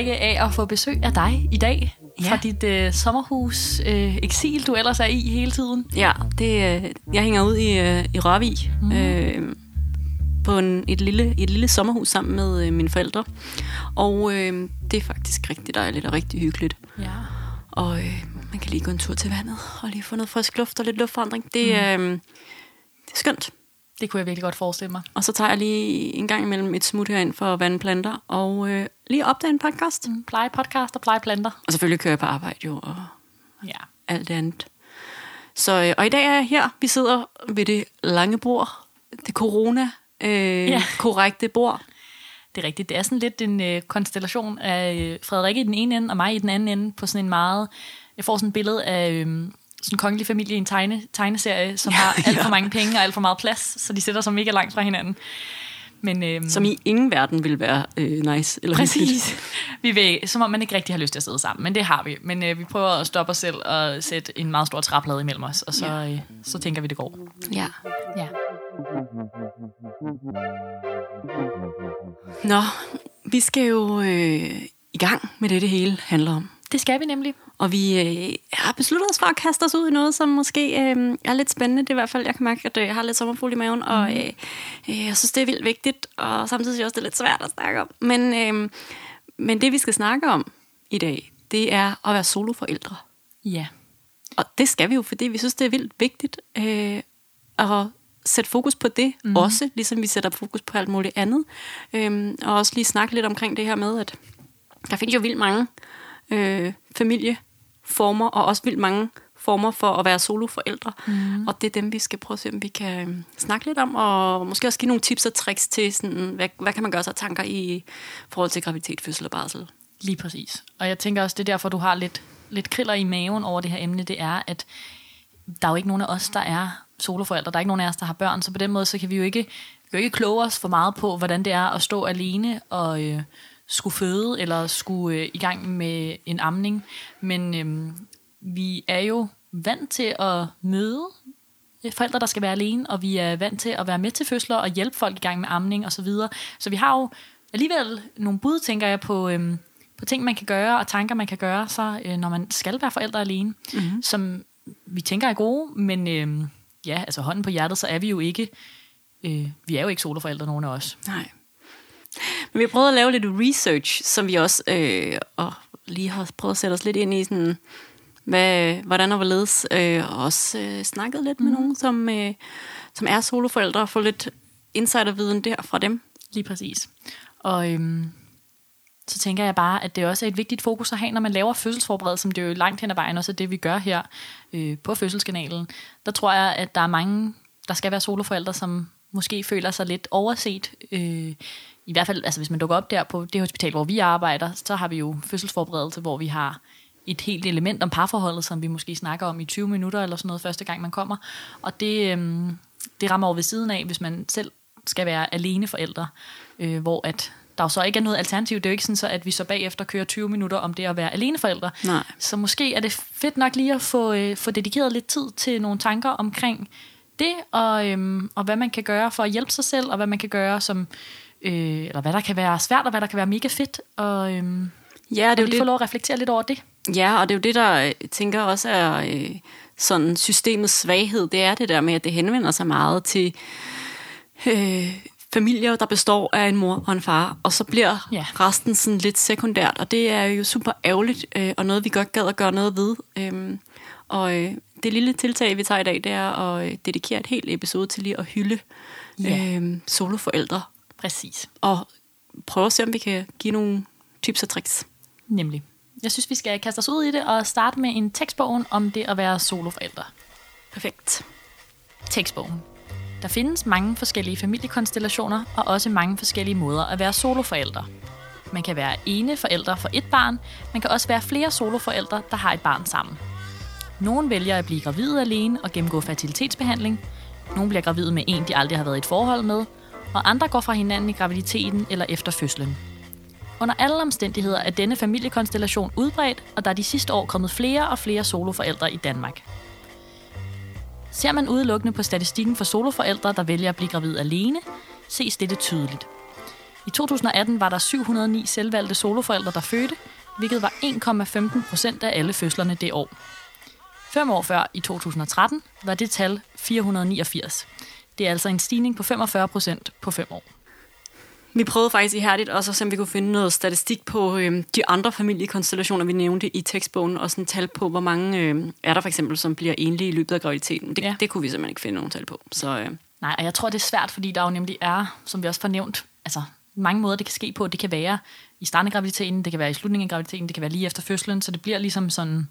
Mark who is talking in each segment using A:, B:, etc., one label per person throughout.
A: Frederikke, af at få besøg af dig i dag.
B: Ja.
A: Fra dit øh, sommerhus øh, eksil, du ellers er i hele tiden.
B: Ja, det, øh, jeg hænger ud i, øh, i Rørvig mm. øh, på en, et, lille, et lille sommerhus sammen med øh, mine forældre. Og øh, det er faktisk rigtig dejligt og rigtig hyggeligt.
A: Ja.
B: Og øh, man kan lige gå en tur til vandet og lige få noget frisk luft og lidt luftforandring. Det, øh, det er skønt.
A: Det kunne jeg virkelig godt forestille mig.
B: Og så tager jeg lige en gang imellem et smut herind for at vande planter og øh, lige opdage en podcast. Mm.
A: Pleje podcast og pleje planter.
B: Og selvfølgelig kører jeg på arbejde jo og
A: Ja.
B: alt det andet. Så, øh, og i dag er jeg her. Vi sidder ved det lange bord. Det corona øh,
A: Ja.
B: ja. bord.
A: Det er rigtigt. Det er sådan lidt en øh, konstellation af øh, Frederikke i den ene ende, og mig i den anden ende, på sådan en meget... Jeg får sådan et billede af øh, sådan en kongelig familie i en tegne, tegneserie, som har alt for
B: ja.
A: mange penge og alt for meget plads, så de sætter sig mega langt fra hinanden. Men, øh,
B: Som i ingen verden vil være øh, nice. Eller.
A: Præcis. Vi vil, som om man ikke rigtig har lyst til at sidde sammen, men det har vi. Men øh, vi prøver at stoppe os selv og sætte en meget stor træplade imellem os, og så, øh, så tænker vi, det går.
B: Ja.
A: Ja.
B: Nå, vi skal jo øh, i gang med det, det hele handler om.
A: Det skal vi nemlig.
B: Og vi øh, har besluttet os for at kaste os ud i noget, som måske øh, er lidt spændende. Det er i hvert fald, jeg kan mærke, at øh, jeg har lidt sommerfugl i maven, og øh, øh, jeg synes, det er vildt vigtigt, og samtidig også, det er lidt svært at snakke om. Men, øh, men det, vi skal snakke om i dag, det er at være soloforældre.
A: Ja.
B: Og det skal vi jo, fordi vi synes, det er vildt vigtigt øh, at sætte fokus på det mm. også, ligesom vi sætter fokus på alt muligt andet. Øhm, og også lige snakke lidt omkring det her med, at der findes jo vildt mange øh, familieformer, og også vildt mange former for at være soloforældre. Mm. Og det er dem, vi skal prøve at se, om vi kan øh, snakke lidt om, og måske også give nogle tips og tricks til, sådan, hvad, hvad kan man gøre sig tanker i forhold til graviditet, fødsel og barsel.
A: Lige præcis. Og jeg tænker også, det er derfor, du har lidt, lidt kriller i maven over det her emne, det er, at der er jo ikke nogen af os, der er soloforældre. Der er ikke nogen af os, der har børn, så på den måde, så kan vi jo ikke, vi kan jo ikke kloge os for meget på, hvordan det er at stå alene og øh, skulle føde, eller skulle øh, i gang med en amning. Men øh, vi er jo vant til at møde øh, forældre, der skal være alene, og vi er vant til at være med til fødsler og hjælpe folk i gang med amning osv. Så, videre. så vi har jo alligevel nogle bud, tænker jeg, på, øhm, på ting, man kan gøre, og tanker, man kan gøre, så øh, når man skal være forældre alene, mm-hmm. som vi tænker er gode, men øh, ja, altså hånden på hjertet, så er vi jo ikke, øh, vi er jo ikke soloforældre, nogen af os.
B: Nej. Men vi har prøvet at lave lidt research, som vi også øh, og lige har prøvet at sætte os lidt ind i, sådan, hvad, hvordan og hvorledes, øh, og også øh, snakket lidt med nogen, som, øh, som er soloforældre, og få lidt insiderviden der fra dem.
A: Lige præcis. Og øhm, så tænker jeg bare, at det også er et vigtigt fokus at have, når man laver fødselsforberedelse, som det er jo langt hen ad vejen også er det, vi gør her øh, på Fødselskanalen. Der tror jeg, at der er mange, der skal være soloforældre, som måske føler sig lidt overset. Øh, I hvert fald, altså hvis man dukker op der på det hospital, hvor vi arbejder, så har vi jo fødselsforberedelse, hvor vi har et helt element om parforholdet, som vi måske snakker om i 20 minutter eller sådan noget første gang, man kommer. Og det, øhm, det rammer over ved siden af, hvis man selv skal være alene forældre, øh, hvor at der jo så ikke er noget alternativ. Det er jo ikke sådan, så, at vi så bagefter kører 20 minutter om det at være alene forældre.
B: Nej.
A: Så måske er det fedt nok lige at få, øh, få dedikeret lidt tid til nogle tanker omkring det, og, øhm, og hvad man kan gøre for at hjælpe sig selv, og hvad man kan gøre som, øh, eller hvad der kan være svært, og hvad der kan være mega fedt, og, øhm,
B: Ja,
A: og
B: det er jo
A: lige
B: det,
A: få lov at reflektere lidt over det.
B: Ja, og det er jo det, der øh, tænker også er øh, sådan systemets svaghed. Det er det der med, at det henvender sig meget til øh, familier, der består af en mor og en far, og så bliver
A: Ja.
B: resten sådan lidt sekundært, og det er jo super ærgerligt, øh, og noget vi godt gad at gøre noget ved. Øhm, og øh, det lille tiltag, vi tager i dag, det er at øh, dedikere et helt episode til lige at hylde
A: Ja.
B: øh, soloforældre,
A: Præcis.
B: og prøve at se, om vi kan give nogle tips og tricks.
A: Nemlig. Jeg synes, vi skal kaste os ud i det og starte med en tekstbogen om det at være soloforældre.
B: Perfekt.
A: Tekstbogen. Der findes mange forskellige familiekonstellationer og også mange forskellige måder at være soloforældre. Man kan være ene forældre for et barn, man kan også være flere soloforældre, der har et barn sammen. Nogle vælger at blive gravide alene og gennemgå fertilitetsbehandling. Nogle bliver gravide med en, de aldrig har været i et forhold med. Og andre går fra hinanden i graviditeten eller efter fødslen. Under alle omstændigheder er denne familiekonstellation udbredt, og der er de sidste år kommet flere og flere soloforældre i Danmark. Ser man udelukkende på statistikken for soloforældre, der vælger at blive gravid alene, ses dette tydeligt. I 2018 var der 709 selvvalgte soloforældre, der fødte, hvilket var 1,15 procent af alle fødslerne det år. Fem år før, i 2013, var det tal 489. Det er altså en stigning på 45 procent på fem år.
B: Vi prøvede faktisk ihærdigt også at se, om vi kunne finde noget statistik på øh, de andre familiekonstellationer, vi nævnte i tekstbogen, og sådan tal på, hvor mange øh, er der for eksempel, som bliver enlige i løbet af graviditeten. Det,
A: Ja.
B: det kunne vi simpelthen ikke finde nogen tal på. Så øh,
A: Nej, og jeg tror, det er svært, fordi der jo nemlig er, som vi også får nævnt, altså mange måder, det kan ske på. Det kan være i starten af graviditeten, det kan være i slutningen af graviditeten, det kan være lige efter fødslen, så det bliver ligesom sådan,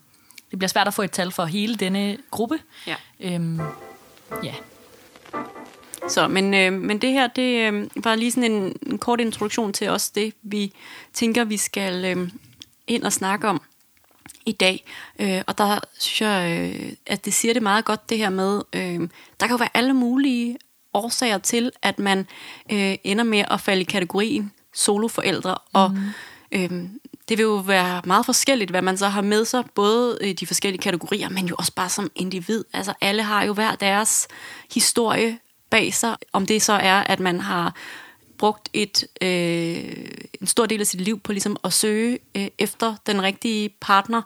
A: det bliver svært at få et tal for hele denne gruppe.
B: ja.
A: Øhm, ja,
B: Så, men, øh, men det her, det øh, var lige sådan en, en kort introduktion til os, det vi tænker, vi skal øh, ind og snakke om i dag. Øh, og der synes jeg, øh, at det siger det meget godt, det her med, øh, der kan jo være alle mulige årsager til, at man øh, ender med at falde i kategorien soloforældre, og øh, det vil jo være meget forskelligt, hvad man så har med sig, både i de forskellige kategorier, men jo også bare som individ. Altså alle har jo hver deres historie bag sig, om det så er, at man har brugt et, øh, en stor del af sit liv på ligesom at søge øh, efter den rigtige partner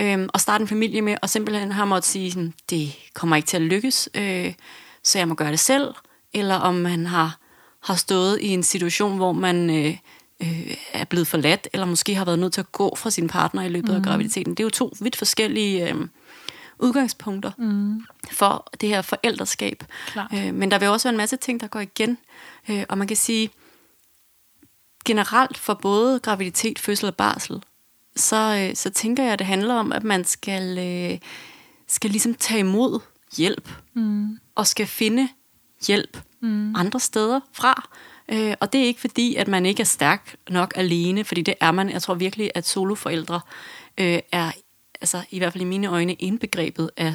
B: øh, og starte en familie med, og simpelthen har måttet sige, sådan, det kommer ikke til at lykkes, øh, så jeg må gøre det selv, eller om man har, har stået i en situation, hvor man øh, øh, er blevet forladt, eller måske har været nødt til at gå fra sin partner i løbet mm. af graviditeten. Det er jo to vidt forskellige øh, udgangspunkter mm. for det her forældreskab.
A: Klart.
B: Øh, men der vil også være en masse ting, der går igen. Øh, og man kan sige, generelt for både graviditet, fødsel og barsel, så, øh, så tænker jeg, at det handler om, at man skal, øh, skal ligesom tage imod hjælp, mm. og skal finde hjælp mm. andre steder fra. Øh, og det er ikke fordi, at man ikke er stærk nok alene, fordi det er man. Jeg tror virkelig, at soloforældre øh, er, altså i hvert fald i mine øjne, indbegrebet af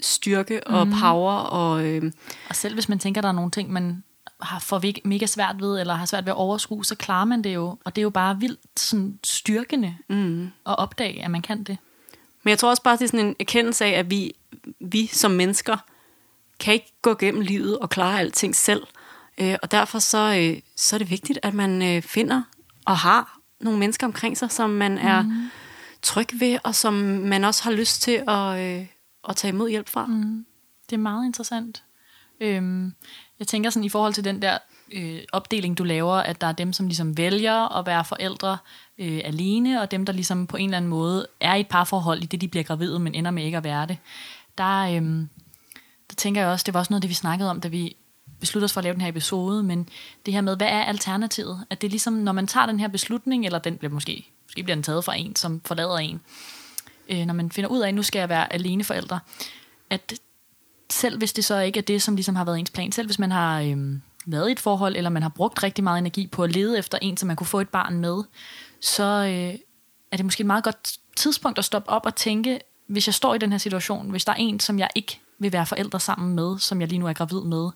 B: styrke og power og... Øh,
A: og selv hvis man tænker, der er nogle ting, man har for mega svært ved, eller har svært ved at overskue, så klarer man det jo. Og det er jo bare vildt sådan, styrkende mm. at opdage, at man kan det.
B: Men jeg tror også bare, det er sådan en erkendelse af, at vi, vi som mennesker kan ikke gå gennem livet og klare alting selv. Øh, og derfor så, øh, så er det vigtigt, at man øh, finder og har nogle mennesker omkring sig, som man er
A: Mm
B: tryg ved, og som man også har lyst til at, øh, at tage imod hjælp fra. Mm.
A: Det er meget interessant. Øhm, jeg tænker sådan i forhold til den der øh, opdeling, du laver, at der er dem, som ligesom vælger at være forældre øh, alene, og dem, der ligesom på en eller anden måde er i et parforhold i det, de bliver gravide, men ender med ikke at være det. Der, øhm, der tænker jeg også, det var også noget, det vi snakkede om, da vi besluttede os for at lave den her episode, men det her med, hvad er alternativet? At det er ligesom, når man tager den her beslutning, eller den bliver måske, måske bliver den taget fra en, som forlader en, øh, når man finder ud af, at nu skal jeg være alene forældre, at selv hvis det så ikke er det, som ligesom har været ens plan, selv hvis man har øhm, været i et forhold, eller man har brugt rigtig meget energi på at lede efter en, som man kunne få et barn med, så øh, er det måske et meget godt tidspunkt at stoppe op og tænke, hvis jeg står i den her situation, hvis der er en, som jeg ikke vil være forældre sammen med, som jeg lige nu er gravid med,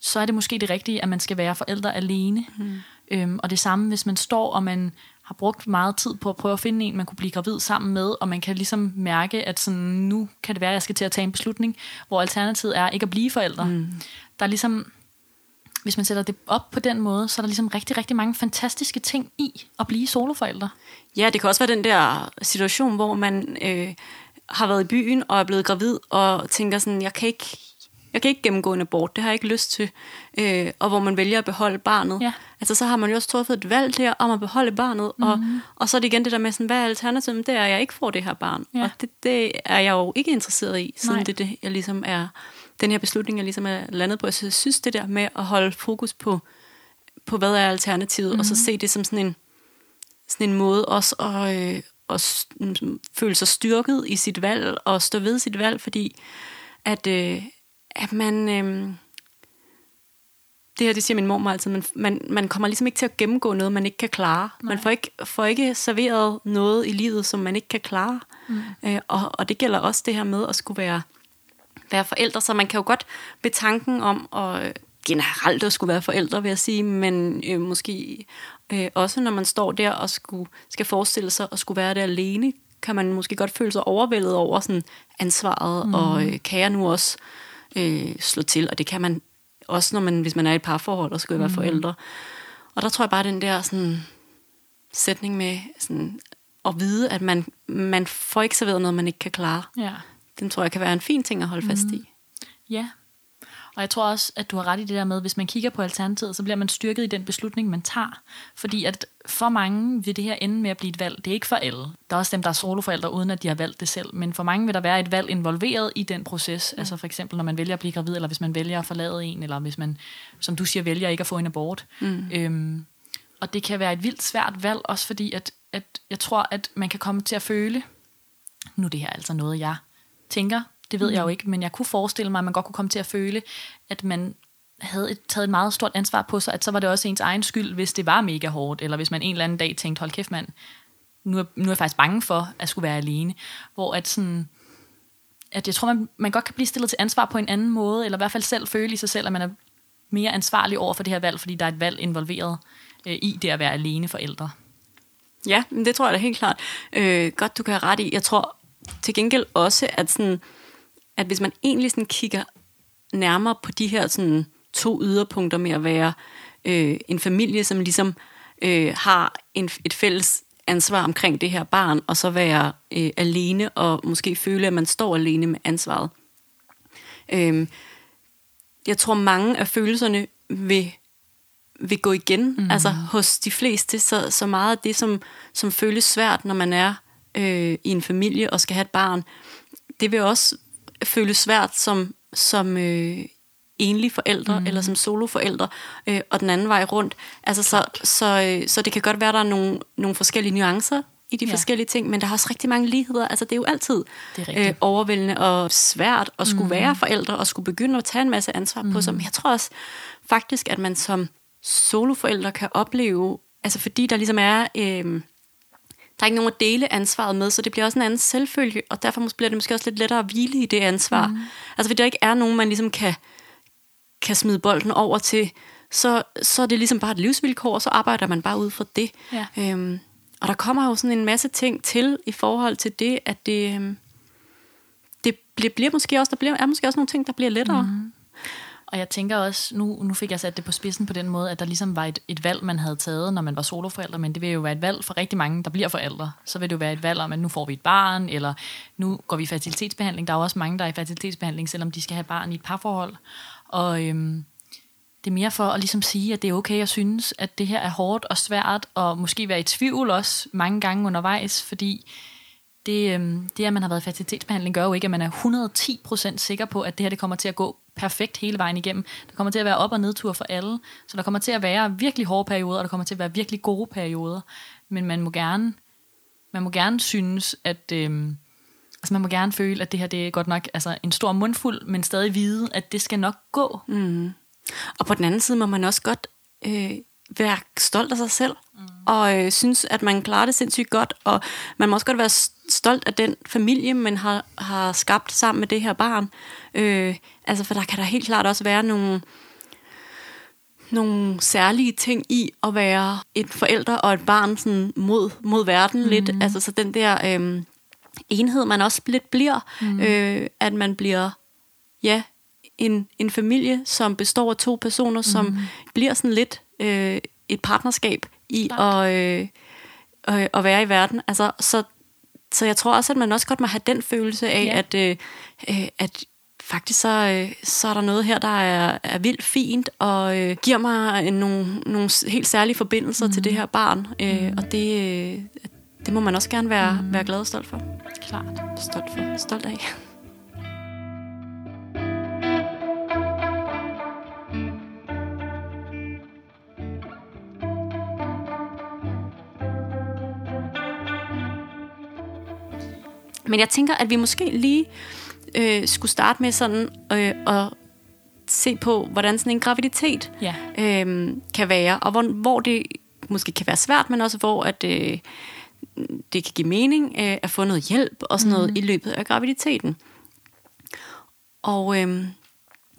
A: så er det måske det rigtige, at man skal være forældre alene. Mm. Øhm, og det samme, hvis man står, og man har brugt meget tid på at prøve at finde en, man kunne blive gravid sammen med, og man kan ligesom mærke, at sådan, nu kan det være, at jeg skal til at tage en beslutning, hvor alternativet er ikke at blive forældre. Mm. Der er ligesom, hvis man sætter det op på den måde, så er der ligesom rigtig, rigtig mange fantastiske ting i at blive soloforældre.
B: Ja, det kan også være den der situation, hvor man øh, har været i byen og er blevet gravid, og tænker sådan, jeg kan ikke, jeg kan ikke gennemgå en abort, det har jeg ikke lyst til, øh, og hvor man vælger at beholde barnet.
A: Ja.
B: Altså så har man jo også truffet et valg der om at beholde barnet, mm-hmm. og, og så er det igen det der med, sådan, hvad er alternativet? Det er, at jeg ikke får det her barn,
A: Ja.
B: og det, det er jeg jo ikke interesseret i, siden
A: Nej.
B: det, det jeg ligesom er, den her beslutning, jeg ligesom er landet på. Så jeg synes det der med at holde fokus på, på hvad er alternativet, mm-hmm. og så se det som sådan en, sådan en måde også at, øh, at føle sig styrket i sit valg og stå ved sit valg, fordi at, øh, at man... Øh, det her, det siger min mor altid, man, man, man kommer ligesom ikke til at gennemgå noget, man ikke kan klare. Nej. Man får ikke, får ikke serveret noget i livet, som man ikke kan klare. Mm. Øh, og, og det gælder også det her med at skulle være, være forældre, så man kan jo godt ved tanken om at øh, generelt at skulle være forældre, vil jeg sige, men øh, måske øh, også når man står der og skulle, skal forestille sig at skulle være der alene, kan man måske godt føle sig overvældet over sådan ansvaret, mm. og øh, kan jeg nu også øh, slå til, og det kan man også, når man, hvis man er i et parforhold og skal være mm. forældre. Og der tror jeg bare, den der sådan, sætning med sådan, at vide, at man, man får ikke serveret noget, man ikke kan klare.
A: Ja.
B: Den tror jeg kan være en fin ting at holde mm. fast i.
A: Ja. Og jeg tror også, at du har ret i det der med, hvis man kigger på alternativet, så bliver man styrket i den beslutning, man tager. Fordi at for mange vil det her ende med at blive et valg. Det er ikke for alle. Der er også dem, der er soloforældre, uden at de har valgt det selv. Men for mange vil der være et valg involveret i den proces. Mm. Altså for eksempel, når man vælger at blive gravid, eller hvis man vælger at forlade en, eller hvis man, som du siger, vælger ikke at få en abort. Mm. Øhm, og det kan være et vildt svært valg, også fordi, at, at jeg tror, at man kan komme til at føle, nu er det her altså noget, jeg tænker, det ved mm. jeg jo ikke, men jeg kunne forestille mig, at man godt kunne komme til at føle, at man havde et, taget et meget stort ansvar på sig, at så var det også ens egen skyld, hvis det var mega hårdt, eller hvis man en eller anden dag tænkte, hold kæft mand, nu er, nu er jeg faktisk bange for at skulle være alene. Hvor at sådan, at jeg tror, man, man godt kan blive stillet til ansvar på en anden måde, eller i hvert fald selv føle i sig selv, at man er mere ansvarlig over for det her valg, fordi der er et valg involveret øh, i det at være alene forældre.
B: Ja, men det tror jeg da helt klart. Øh, godt, du kan have ret i. Jeg tror til gengæld også, at, sådan, at hvis man egentlig sådan kigger nærmere på de her sådan, to yderpunkter med at være øh, en familie, som ligesom øh, har en, et fælles ansvar omkring det her barn, og så være øh, alene og måske føle, at man står alene med ansvaret. Øh, jeg tror, mange af følelserne vil vil gå igen, mm. altså hos de fleste, så, så meget af det, som, som føles svært, når man er øh, i en familie og skal have et barn, det vil også føles svært som, som øh, enlig forældre mm. eller som soloforældre, øh, og den anden vej rundt. Altså, så, så, øh, så det kan godt være, at der er nogle, nogle forskellige nuancer i de ja. forskellige ting, men der er også rigtig mange ligheder. Altså, det er jo altid
A: det er
B: øh, overvældende og svært at skulle mm. være forældre og skulle begynde at tage en masse ansvar mm. på sig. Men jeg tror også faktisk, at man som soloforældre kan opleve, altså fordi der ligesom er, øh, der er ikke nogen at dele ansvaret med, så det bliver også en anden selvfølge, og derfor bliver det måske også lidt lettere at hvile i det ansvar. Mm. Altså fordi der ikke er nogen, man ligesom kan, kan smide bolden over til, så, så er det ligesom bare et livsvilkår, og så arbejder man bare ud fra det.
A: Ja.
B: Øhm, og der kommer jo sådan en masse ting til i forhold til det, at det, øhm, det bliver, bliver måske også, der bliver, er måske også nogle ting, der bliver lettere. Mm.
A: Og jeg tænker også, nu, nu fik jeg sat det på spidsen på den måde, at der ligesom var et, et valg, man havde taget, når man var soloforældre, men det vil jo være et valg for rigtig mange, der bliver forældre. Så vil det jo være et valg om, at nu får vi et barn, eller nu går vi i fertilitetsbehandling. Der er jo også mange, der er i fertilitetsbehandling, selvom de skal have barn i et parforhold. Og øhm, det er mere for at ligesom sige, at det er okay at synes, at det her er hårdt og svært, og måske være i tvivl også mange gange undervejs, fordi det, øhm, det, at man har været i fertilitetsbehandling, gør jo ikke, at man er 110% sikker på, at det her det kommer til at gå perfekt hele vejen igennem. Der kommer til at være op- og nedtur for alle, så der kommer til at være virkelig hårde perioder, og der kommer til at være virkelig gode perioder. Men man må gerne, man må gerne synes, at... Øh, altså man må gerne føle, at det her det er godt nok altså en stor mundfuld, men stadig vide, at det skal nok gå.
B: Mm. Og på den anden side må man også godt øh, være stolt af sig selv, mm. og øh, synes, at man klarer det sindssygt godt, og man må også godt være stolt af den familie, man har, har skabt sammen med det her barn. Øh, altså, for der kan der helt klart også være nogle, nogle særlige ting i at være et forældre og et barn sådan mod, mod verden mm. lidt. Altså, så den der øh, enhed, man også lidt bliver, mm. øh, at man bliver, ja, en, en familie, som består af to personer, som mm. bliver sådan lidt øh, et partnerskab i at, øh, øh, at være i verden. Altså, så, så jeg tror også, at man også godt må have den følelse af, ja. at, øh, øh, at faktisk så, øh, så er der noget her, der er, er vildt fint, og øh, giver mig nogle, nogle helt særlige forbindelser mm. til det her barn. Øh, mm. Og det, øh, det må man også gerne være, mm. være glad og stolt for.
A: Klart.
B: Stolt for. Stolt af. Men jeg tænker, at vi måske lige øh, skulle starte med sådan øh, at se på, hvordan sådan en graviditet
A: ja.
B: øh, kan være, og hvor, hvor det måske kan være svært, men også hvor at, øh, det kan give mening øh, at få noget hjælp og sådan noget mm. i løbet af graviditeten. Og øh,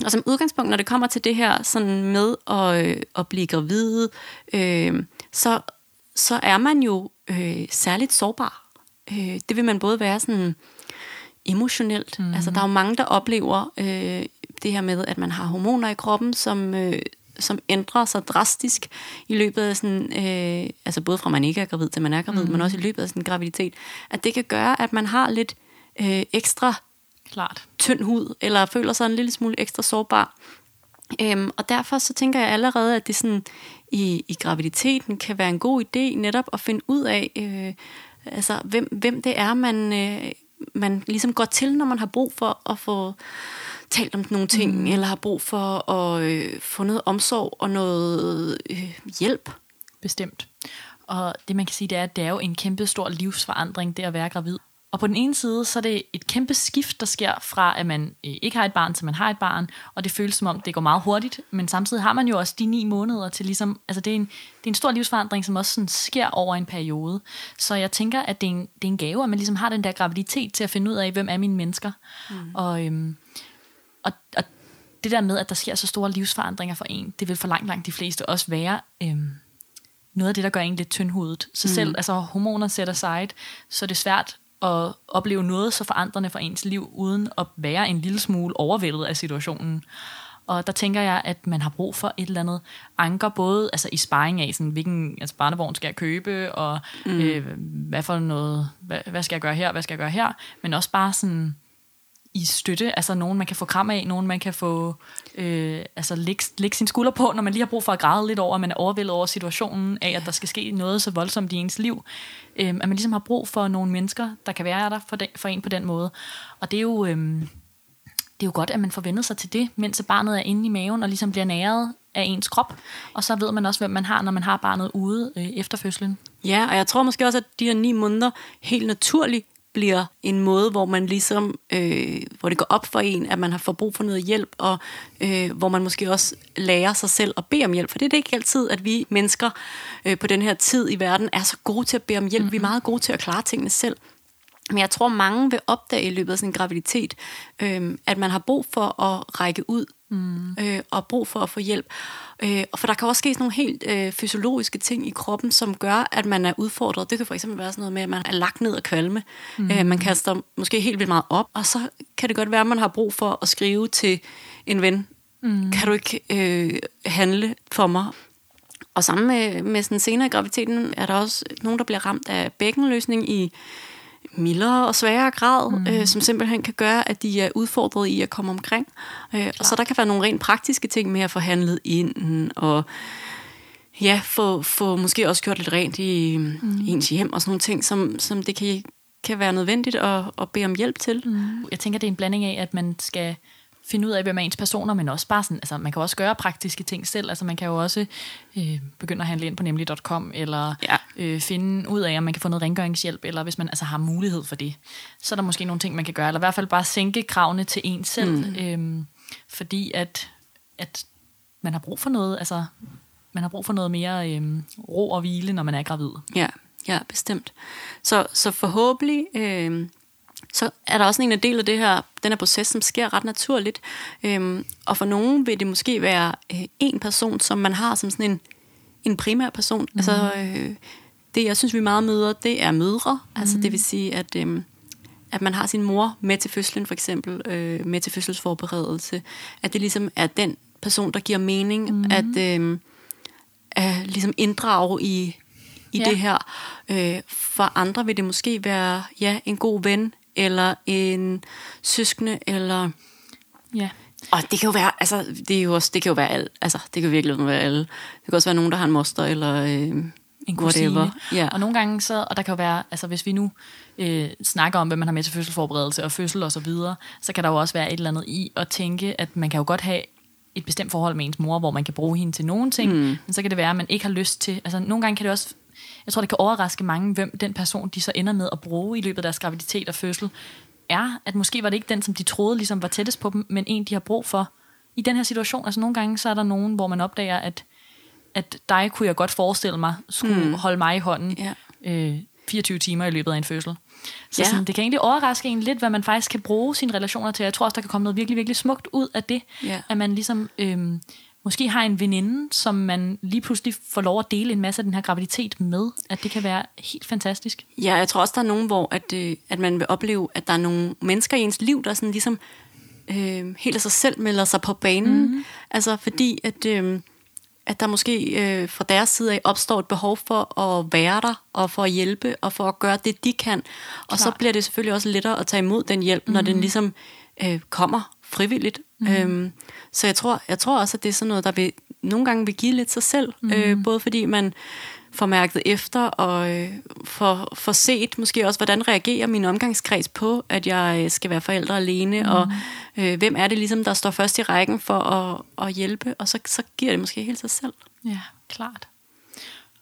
B: Og som udgangspunkt, når det kommer til det her sådan med at, øh, at blive gravid, øh, så, så er man jo øh, særligt sårbar. Øh, det vil man både være sådan emotionelt. Mm. Altså, der er jo mange, der oplever øh, det her med, at man har hormoner i kroppen, som, øh, som ændrer sig drastisk i løbet af sådan, øh, altså både fra man ikke er gravid til man er gravid, mm. men også i løbet af sådan en graviditet, at det kan gøre, at man har lidt øh, ekstra
A: Klart.
B: tynd hud, eller føler sig en lille smule ekstra sårbar. Øhm, og derfor så tænker jeg allerede, at det sådan i, i graviditeten kan være en god idé netop at finde ud af, øh, altså hvem, hvem det er, man, øh, man ligesom går til, når man har brug for at få talt om nogle ting, mm. eller har brug for at øh, få noget omsorg og noget øh, hjælp.
A: Bestemt. Og det man kan sige, det er, at det er jo en kæmpe stor livsforandring, det at være gravid. Og på den ene side, så er det et kæmpe skift, der sker fra, at man øh, ikke har et barn, til man har et barn, og det føles som om, det går meget hurtigt, men samtidig har man jo også de ni måneder til ligesom, altså det er en, det er en stor livsforandring, som også sådan sker over en periode. Så jeg tænker, at det er, en, det er en gave, at man ligesom har den der graviditet til at finde ud af, hvem er mine mennesker. Mm. Og, øhm, og, og det der med, at der sker så store livsforandringer for en, det vil for langt, langt de fleste også være øhm, noget af det, der gør en lidt tyndhudet. Så selv, mm. altså hormoner sætter aside, så er det svært at opleve noget så forandrende for ens liv, uden at være en lille smule overvældet af situationen. Og der tænker jeg, at man har brug for et eller andet anker, både altså i sparring af, sådan, hvilken altså barnevogn skal jeg købe, og mm. øh, hvad for noget, hvad, hvad skal jeg gøre her, hvad skal jeg gøre her, men også bare sådan i støtte, altså nogen man kan få kram af, nogen man kan få øh, altså lægge, lægge sin skulder på, når man lige har brug for at græde lidt over, at man er overvældet over situationen af, at der skal ske noget så voldsomt i ens liv. Øh, at man ligesom har brug for nogle mennesker, der kan være der for, den, for en på den måde. Og det er jo... Øh, det er jo godt, at man får vendet sig til det, mens barnet er inde i maven og ligesom bliver næret af ens krop. Og så ved man også, hvem man har, når man har barnet ude øh, efter fødslen.
B: Ja, og jeg tror måske også, at de her ni måneder helt naturligt bliver en måde, hvor man ligesom, øh, hvor det går op for en, at man har fået brug for noget hjælp, og øh, hvor man måske også lærer sig selv at bede om hjælp. For det er det ikke altid, at vi mennesker øh, på den her tid i verden er så gode til at bede om hjælp. Mm-hmm. Vi er meget gode til at klare tingene selv. Men jeg tror, mange vil opdage i løbet af en graviditet, øh, at man har brug for at række ud, mm. øh, og brug for at få hjælp. Øh, og for der kan også ske sådan nogle helt øh, fysiologiske ting i kroppen, som gør, at man er udfordret. Det kan for eksempel være sådan noget med, at man er lagt ned og kvalme. Mm. Øh, man kaster måske helt vildt meget op, og så kan det godt være, at man har brug for at skrive til en ven. Mm. Kan du ikke øh, handle for mig? Og sammen med, med sådan senere i graviditeten er der også nogen, der bliver ramt af bækkenløsning i mildere og sværere grad, mm. øh, som simpelthen kan gøre, at de er udfordret i at komme omkring. Øh, og så der kan være nogle rent praktiske ting med at få handlet ind, og ja, få, få måske også gjort lidt rent i mm. ens hjem, og sådan nogle ting, som, som det kan, kan være nødvendigt at, at bede om hjælp til.
A: Mm. Jeg tænker, det er en blanding af, at man skal finde ud af, hvem er ens personer, men også bare sådan, altså man kan også gøre praktiske ting selv, altså man kan jo også øh, begynde at handle ind på nemlig.com, eller ja. øh, finde ud af, om man kan få noget rengøringshjælp, eller hvis man altså har mulighed for det, så er der måske nogle ting, man kan gøre, eller i hvert fald bare sænke kravene til en selv, mm. øh, fordi at, at man har brug for noget, altså man har brug for noget mere øh, ro og hvile, når man er gravid.
B: Ja, ja bestemt. Så, så forhåbentlig... Øh så er der også en del af det her, den her proces, som sker ret naturligt. Øhm, og for nogen vil det måske være øh, en person, som man har som sådan en, en primær person. Mm. Altså, øh, det jeg synes, vi meget møder, det er mødre. Mm. Altså det vil sige, at, øh, at man har sin mor med til fødslen, for eksempel, øh, med til fødselsforberedelse. At det ligesom er den person, der giver mening, mm. at, øh, at ligesom inddrage i, i ja. det her. Øh, for andre vil det måske være ja, en god ven, eller en søskende, eller...
A: Ja.
B: Og det kan jo være, altså, det er jo også, det kan jo være alt, altså, det kan virkelig være alle. Det kan også være nogen, der har en moster, eller øh,
A: en kusine. Ja. Og nogle gange så, og der kan jo være, altså hvis vi nu øh, snakker om, hvad man har med til fødselsforberedelse og fødsel og så videre, så kan der jo også være et eller andet i at tænke, at man kan jo godt have et bestemt forhold med ens mor, hvor man kan bruge hende til nogle ting, mm. men så kan det være, at man ikke har lyst til, altså nogle gange kan det også jeg tror, det kan overraske mange, hvem den person, de så ender med at bruge i løbet af deres graviditet og fødsel, er, at måske var det ikke den, som de troede ligesom var tættest på dem, men en, de har brug for i den her situation. Altså nogle gange, så er der nogen, hvor man opdager, at, at dig kunne jeg godt forestille mig, skulle mm. holde mig i hånden ja. øh, 24 timer i løbet af en fødsel. Så
B: Ja.
A: sådan, det kan egentlig overraske en lidt, hvad man faktisk kan bruge sine relationer til. Jeg tror også, der kan komme noget virkelig, virkelig smukt ud af det.
B: Ja.
A: At man ligesom øhm, måske har en veninde, som man lige pludselig får lov at dele en masse af den her graviditet med. At det kan være helt fantastisk.
B: Ja, jeg tror også, der er nogen, hvor at, øh, at man vil opleve, at der er nogle mennesker i ens liv, der sådan ligesom øh, helt af sig selv melder sig på banen. Mm. Altså fordi, at, øh, at der måske øh, fra deres side af opstår et behov for at være der, og for at hjælpe, og for at gøre det, de kan. Og så
A: Klart.
B: bliver det selvfølgelig også lettere at tage imod den hjælp, mm. når den ligesom øh, kommer frivilligt. Mm. Øhm, så jeg tror, jeg tror også, at det er sådan noget, der vil, nogle gange vil give lidt sig selv. Mm. Øh, både fordi man får mærket efter, og øh, får, får set måske også, hvordan reagerer min omgangskreds på, at jeg øh, skal være forældre alene, mm. og øh, hvem er det ligesom, der står først i rækken for at, at hjælpe, og så, så giver det måske helt sig selv.
A: Ja, klart.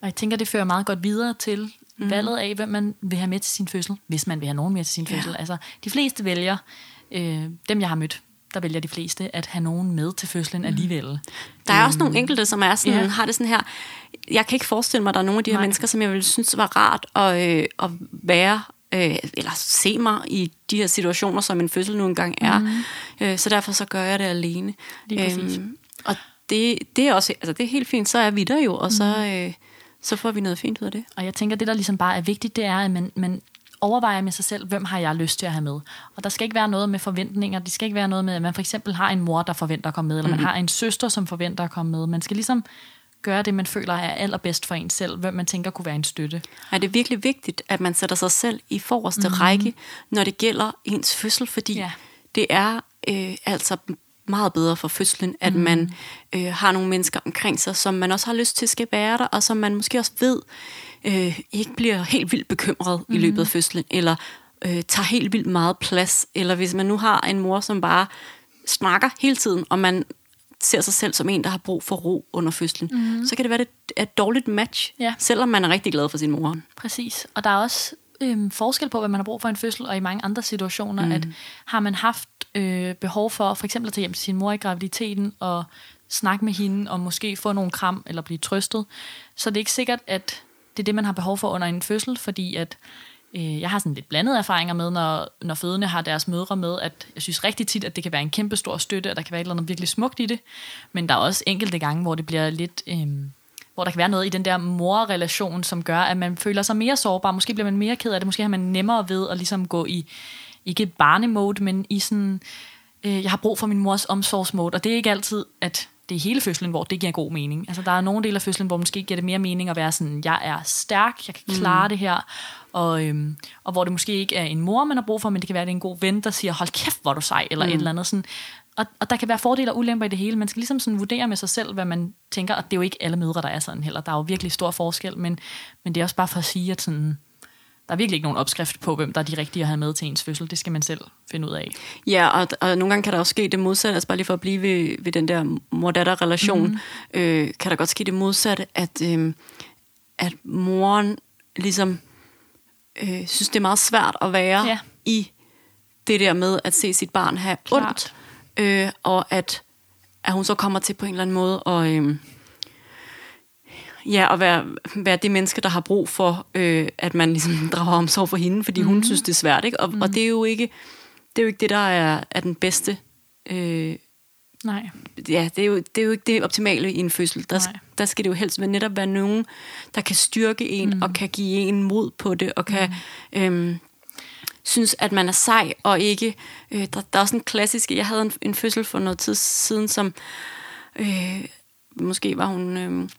A: Og jeg tænker, det fører meget godt videre til mm. valget af, hvem man vil have med til sin fødsel, hvis man vil have nogen med til sin
B: Ja.
A: fødsel. Altså, de fleste vælger, øh, dem jeg har mødt, der vælger de fleste at have nogen med til fødslen mm. alligevel.
B: Der er også nogle enkelte, som er sådan,
A: ja.
B: har det sådan her, jeg kan ikke forestille mig, at der er nogle af de her
A: Nej.
B: mennesker, som jeg ville synes var rart at, øh, at være, øh, eller se mig i de her situationer, som en fødsel nu engang er. Mm. Øh, så derfor så gør jeg det alene.
A: Lige præcis.
B: og det, det er også, altså det er helt fint, så er vi der jo, og så, øh, så får vi noget fint ud af det.
A: Og jeg tænker, det der ligesom bare er vigtigt, det er, at man, man overvejer med sig selv, hvem har jeg lyst til at have med. Og der skal ikke være noget med forventninger. Det skal ikke være noget med, at man for eksempel har en mor, der forventer at komme med, eller man har en søster, som forventer at komme med. Man skal ligesom gøre det, man føler er allerbedst for en selv, hvem man tænker kunne være en støtte.
B: er det virkelig vigtigt, at man sætter sig selv i forreste mm. række, når det gælder ens fødsel, fordi
A: Ja.
B: ja. det er øh, altså meget bedre for fødslen, at mm. man øh, har nogle mennesker omkring sig, som man også har lyst til skal være der, og som man måske også ved øh, ikke bliver helt vildt bekymret mm. i løbet af fødslen, eller øh, tager helt vildt meget plads, eller hvis man nu har en mor, som bare snakker hele tiden, og man ser sig selv som en, der har brug for ro under fødslen, mm. så kan det være, er et dårligt match,
A: Ja.
B: selvom man er rigtig glad for sin mor.
A: Præcis. Og der er også øhm, forskel på, hvad man har brug for i en fødsel, og i mange andre situationer, mm. at har man haft øh, behov for for eksempel at tage hjem til sin mor i graviditeten, og snakke med hende, og måske få nogle kram, eller blive trøstet, så det er ikke sikkert, at det er det, man har behov for under en fødsel, fordi at øh, jeg har sådan lidt blandede erfaringer med, når, når fødende har deres mødre med, at jeg synes rigtig tit, at det kan være en kæmpe stor støtte, og der kan være et eller andet virkelig smukt i det, men der er også enkelte gange, hvor det bliver lidt... Øh, hvor der kan være noget i den der morrelation, som gør, at man føler sig mere sårbar. Måske bliver man mere ked af det. Måske har man nemmere ved at ligesom gå i, ikke barnemode, men i sådan, øh, jeg har brug for min mors omsorgsmode. Og det er ikke altid, at det er hele fødslen, hvor det giver god mening. Altså, der er nogle dele af fødslen, hvor måske giver det mere mening at være sådan, jeg er stærk, jeg kan klare mm. det her. Og, øhm, og hvor det måske ikke er en mor, man har brug for, men det kan være, at det er en god ven, der siger, hold kæft, hvor du sej, eller mm. et eller andet. Sådan. Og, og der kan være fordele og ulemper i det hele. Man skal ligesom sådan vurdere med sig selv, hvad man tænker, og det er jo ikke alle mødre, der er sådan heller. Der er jo virkelig stor forskel, men, men det er også bare for at sige, at sådan, der er virkelig ikke nogen opskrift på, hvem der er de rigtige at have med til ens fødsel. Det skal man selv finde ud af.
B: Ja, og, og nogle gange kan der også ske det modsatte, altså bare lige for at blive ved, ved den der mor-datter-relation, mm. øh, kan der godt ske det modsatte, at, øh, at moren ligesom øh, synes, det er meget svært at være
A: Ja.
B: i det der med at se sit barn have
A: Klart.
B: ondt, øh, og at, at hun så kommer til på en eller anden måde og... Øh, Ja, at være, være det menneske, der har brug for, øh, at man ligesom drager omsorg for hende, fordi mm. hun synes, det er svært. Ikke? Og, mm. og det er jo ikke det, er jo ikke det der er, er den bedste... Øh,
A: Nej.
B: ja, det er, jo, det er jo ikke det optimale i en fødsel. Der,
A: Nej.
B: der skal det jo helst være netop være nogen, der kan styrke en, mm. og kan give en mod på det, og kan mm. øhm, synes, at man er sej, og ikke... Øh, der, der er også en klassisk... Jeg havde en, en fødsel for noget tid siden, som... Øh, måske var hun... Øh,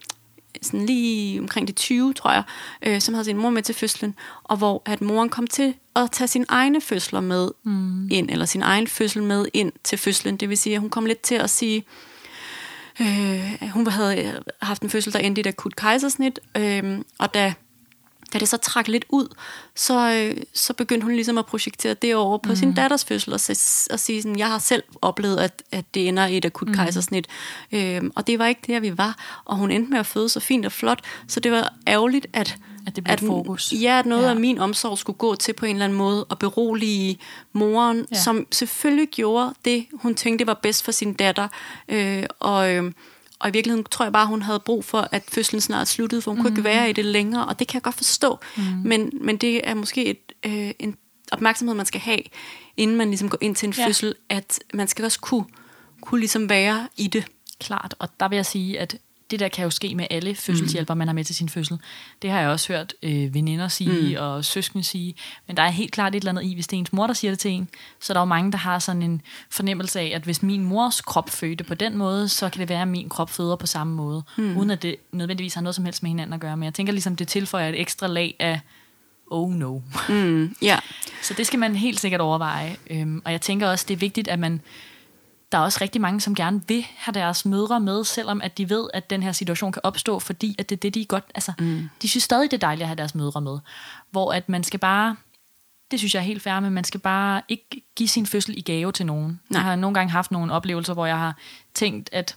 B: sådan lige omkring de 20, tror jeg, øh, som havde sin mor med til fødslen, og hvor at moren kom til at tage sine egne fødsler med mm. ind, eller sin egen fødsel med ind til fødslen. Det vil sige, at hun kom lidt til at sige, øh, hun havde haft en fødsel, der endte i et akut kejsersnit, øh, og da, da det så trak lidt ud, så, øh, så begyndte hun ligesom at projektere det over på mm. sin datters fødsel, og, og sige sådan, jeg har selv oplevet, at, at det ender i et akut mm. kejsersnit, øh, og det var ikke der, vi var, og hun endte med at føde så fint og flot, så det var ærgerligt, at
A: At det blev et fokus.
B: Ja, at noget
A: Ja.
B: af min omsorg skulle gå til på en eller anden måde at berolige moren,
A: ja.
B: som selvfølgelig gjorde det, hun tænkte var bedst for sin datter. Øh, og, øh, og i virkeligheden tror jeg bare, hun havde brug for, at fødslen snart sluttede, for hun mm. kunne ikke
A: Mhm.
B: være i det længere, og det kan jeg godt forstå. Mm. Men, men det er måske et, øh, en opmærksomhed, man skal have, inden man ligesom går ind til en
A: ja.
B: fødsel, at man skal også kunne, kunne ligesom være i det.
A: Klart, og der vil jeg sige, at det der kan jo ske med alle fødselshjælper, man har med til sin fødsel. Det har jeg også hørt øh, veninder sige mm. og søskende sige. Men der er helt klart et eller andet i, hvis det er ens mor, der siger det til en. Så der er jo mange, der har sådan en fornemmelse af, at hvis min mors krop fødte på den måde, så kan det være, at min krop føder på samme måde. Mm. Uden at det nødvendigvis har noget som helst med hinanden at gøre. Men jeg tænker ligesom, det tilføjer et ekstra lag af, oh no.
B: Mm, ja.
A: Så det skal man helt sikkert overveje. Øhm, og jeg tænker også, det er vigtigt, at man... Der er også rigtig mange, som gerne vil have deres mødre med, selvom at de ved, at den her situation kan opstå, fordi at det er det, de godt... Altså, mm. de synes stadig, det er dejligt at have deres mødre med. Hvor at man skal bare... Det synes jeg er helt fair, men man skal bare ikke give sin fødsel i gave til nogen. Nej. Jeg har nogle gange haft nogle oplevelser, hvor jeg har tænkt, at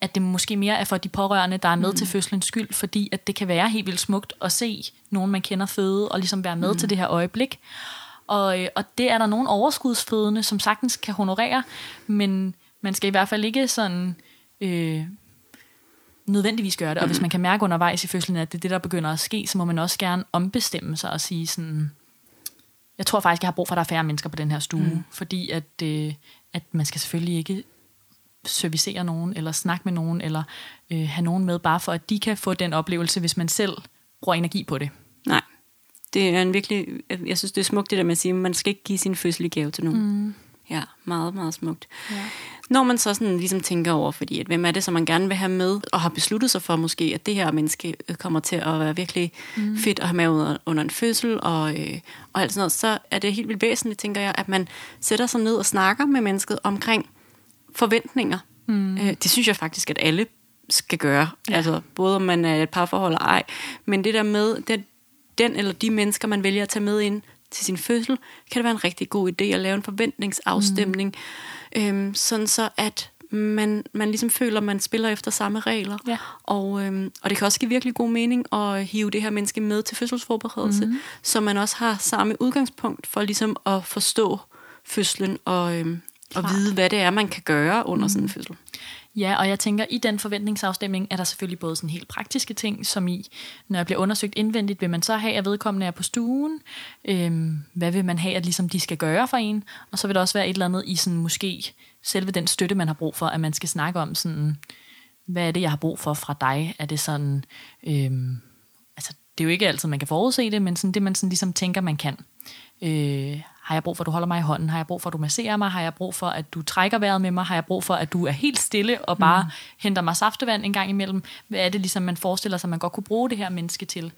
A: at det måske mere er for de pårørende, der er med mm. til fødselens skyld, fordi at det kan være helt vildt smukt at se nogen, man kender føde, og ligesom være med mm. til det her øjeblik. Og, øh, og det er der nogle overskudsfødende, som sagtens kan honorere, men man skal i hvert fald ikke sådan øh, nødvendigvis gøre det. Og hvis man kan mærke undervejs i fødslen, at det er det, der begynder at ske, så må man også gerne ombestemme sig og sige sådan, jeg tror faktisk, jeg har brug for, at der er færre mennesker på den her stue, mm. fordi at, øh, at man skal selvfølgelig ikke servicere nogen, eller snakke med nogen, eller øh, have nogen med, bare for at de kan få den oplevelse, hvis man selv bruger energi på det.
B: Det er en virkelig, jeg synes, det er smukt det der med at sige, at man skal ikke give sin fødsel i gave til nogen. Mm. Ja, meget, meget smukt.
A: Ja.
B: Når man så sådan ligesom tænker over, fordi at hvem er det, som man gerne vil have med, og har besluttet sig for måske, at det her menneske øh, kommer til at være virkelig mm. fedt at have med under, under en fødsel, og, øh, og alt sådan noget, så er det helt vildt væsentligt, tænker jeg, at man sætter sig ned og snakker med mennesket omkring forventninger. Mm. Øh, det synes jeg faktisk, at alle skal gøre. Ja. Altså, både om man er et parforhold eller ej. Men det der med, den, den eller de mennesker, man vælger at tage med ind til sin fødsel, kan det være en rigtig god idé at lave en forventningsafstemning. Mm. Øhm, sådan så, at man, man ligesom føler, at man spiller efter samme regler.
A: Ja.
B: Og, øhm, og det kan også give virkelig god mening at hive det her menneske med til fødselsforberedelse, mm. så man også har samme udgangspunkt for ligesom at forstå fødslen og, øhm, og vide, hvad det er, man kan gøre under mm. sådan en fødsel.
A: Ja, og jeg tænker, i den forventningsafstemning er der selvfølgelig både sådan helt praktiske ting, som i, når jeg bliver undersøgt indvendigt, vil man så have, at vedkommende er på stuen? Øhm, hvad vil man have, at ligesom de skal gøre for en? Og så vil der også være et eller andet i sådan måske selve den støtte, man har brug for, at man skal snakke om sådan, hvad er det, jeg har brug for fra dig? Er det sådan, øhm, altså det er jo ikke altid, man kan forudse det, men sådan det, man sådan ligesom tænker, man kan. Øh, har jeg brug for, at du holder mig i hånden? Har jeg brug for, at du masserer mig? Har jeg brug for, at du trækker vejret med mig? Har jeg brug for, at du er helt stille og bare mm. henter mig saftevand en gang imellem? Hvad er det, ligesom man forestiller sig, man godt kunne bruge det her menneske til?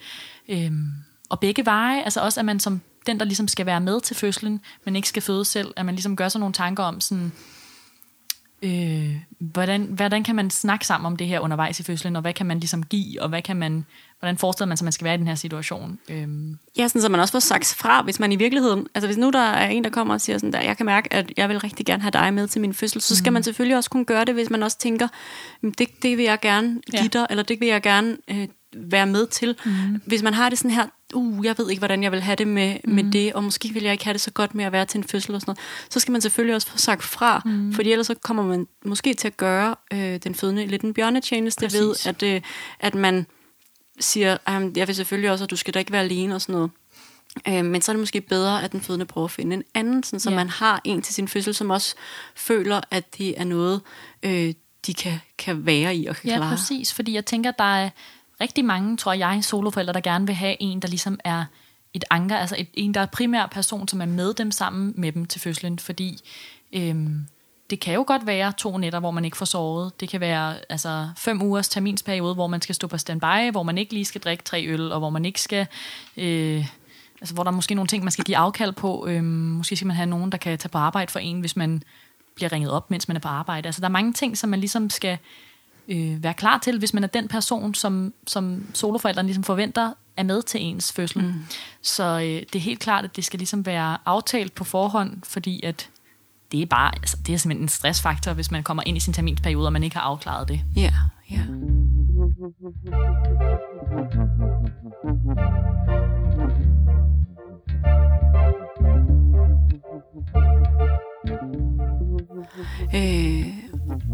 A: Øhm, og begge veje, altså også, at man som den, der ligesom skal være med til fødslen, men ikke skal føde selv, at man ligesom gør sig nogle tanker om sådan, øh, hvordan, hvordan kan man snakke sammen om det her undervejs i fødslen, og hvad kan man ligesom give, og hvad kan man, hvordan forestiller man sig, at man skal være i den her situation? Øhm,
B: Ja, sådan, så man også får sagt fra, hvis man i virkeligheden... Altså hvis nu der er en, der kommer og siger sådan der, jeg kan mærke, at jeg vil rigtig gerne have dig med til min fødsel, så skal mm. man selvfølgelig også kunne gøre det, hvis man også tænker, "Mm, det, det vil jeg gerne give
A: Ja.
B: dig, eller det vil jeg gerne øh, være med til. Mm. Hvis man har det sådan her, uh, jeg ved ikke, hvordan jeg vil have det med, mm. med det, og måske vil jeg ikke have det så godt med at være til en fødsel og sådan noget, så skal man selvfølgelig også få sagt fra, mm. fordi ellers så kommer man måske til at gøre øh, den fødende lidt en bjørnetjeneste
A: Præcis.
B: ved, at, øh, at man siger, "Jamen, jeg vil selvfølgelig også, at du skal da ikke være alene og sådan noget. Øh, men så er det måske bedre, at den fødende prøver at finde en anden, sådan, så
A: Ja.
B: man har en til sin fødsel, som også føler, at det er noget, øh, de kan, kan være i og kan
A: Ja,
B: klare.
A: præcis, fordi jeg tænker, der er rigtig mange, tror jeg, soloforældre, der gerne vil have en, der ligesom er et anker, altså et, en, der er primær person, som er med dem sammen med dem til fødslen, fordi øhm, det kan jo godt være to nætter, hvor man ikke får sovet. Det kan være altså, fem ugers terminsperiode, hvor man skal stå på standby, hvor man ikke lige skal drikke tre øl, og hvor man ikke skal... Øh, altså, hvor der er måske nogle ting, man skal give afkald på. Øhm, måske skal man have nogen, der kan tage på arbejde for en, hvis man bliver ringet op, mens man er på arbejde. Altså, der er mange ting, som man ligesom skal øh, være klar til, hvis man er den person, som, som soloforældrene ligesom forventer, er med til ens fødsel. Mm. Så øh, det er helt klart, at det skal ligesom være aftalt på forhånd, fordi at det er bare, altså, det er simpelthen en stressfaktor, hvis man kommer ind i sin terminsperiode, og man ikke har afklaret det.
B: Ja, ja. Øh,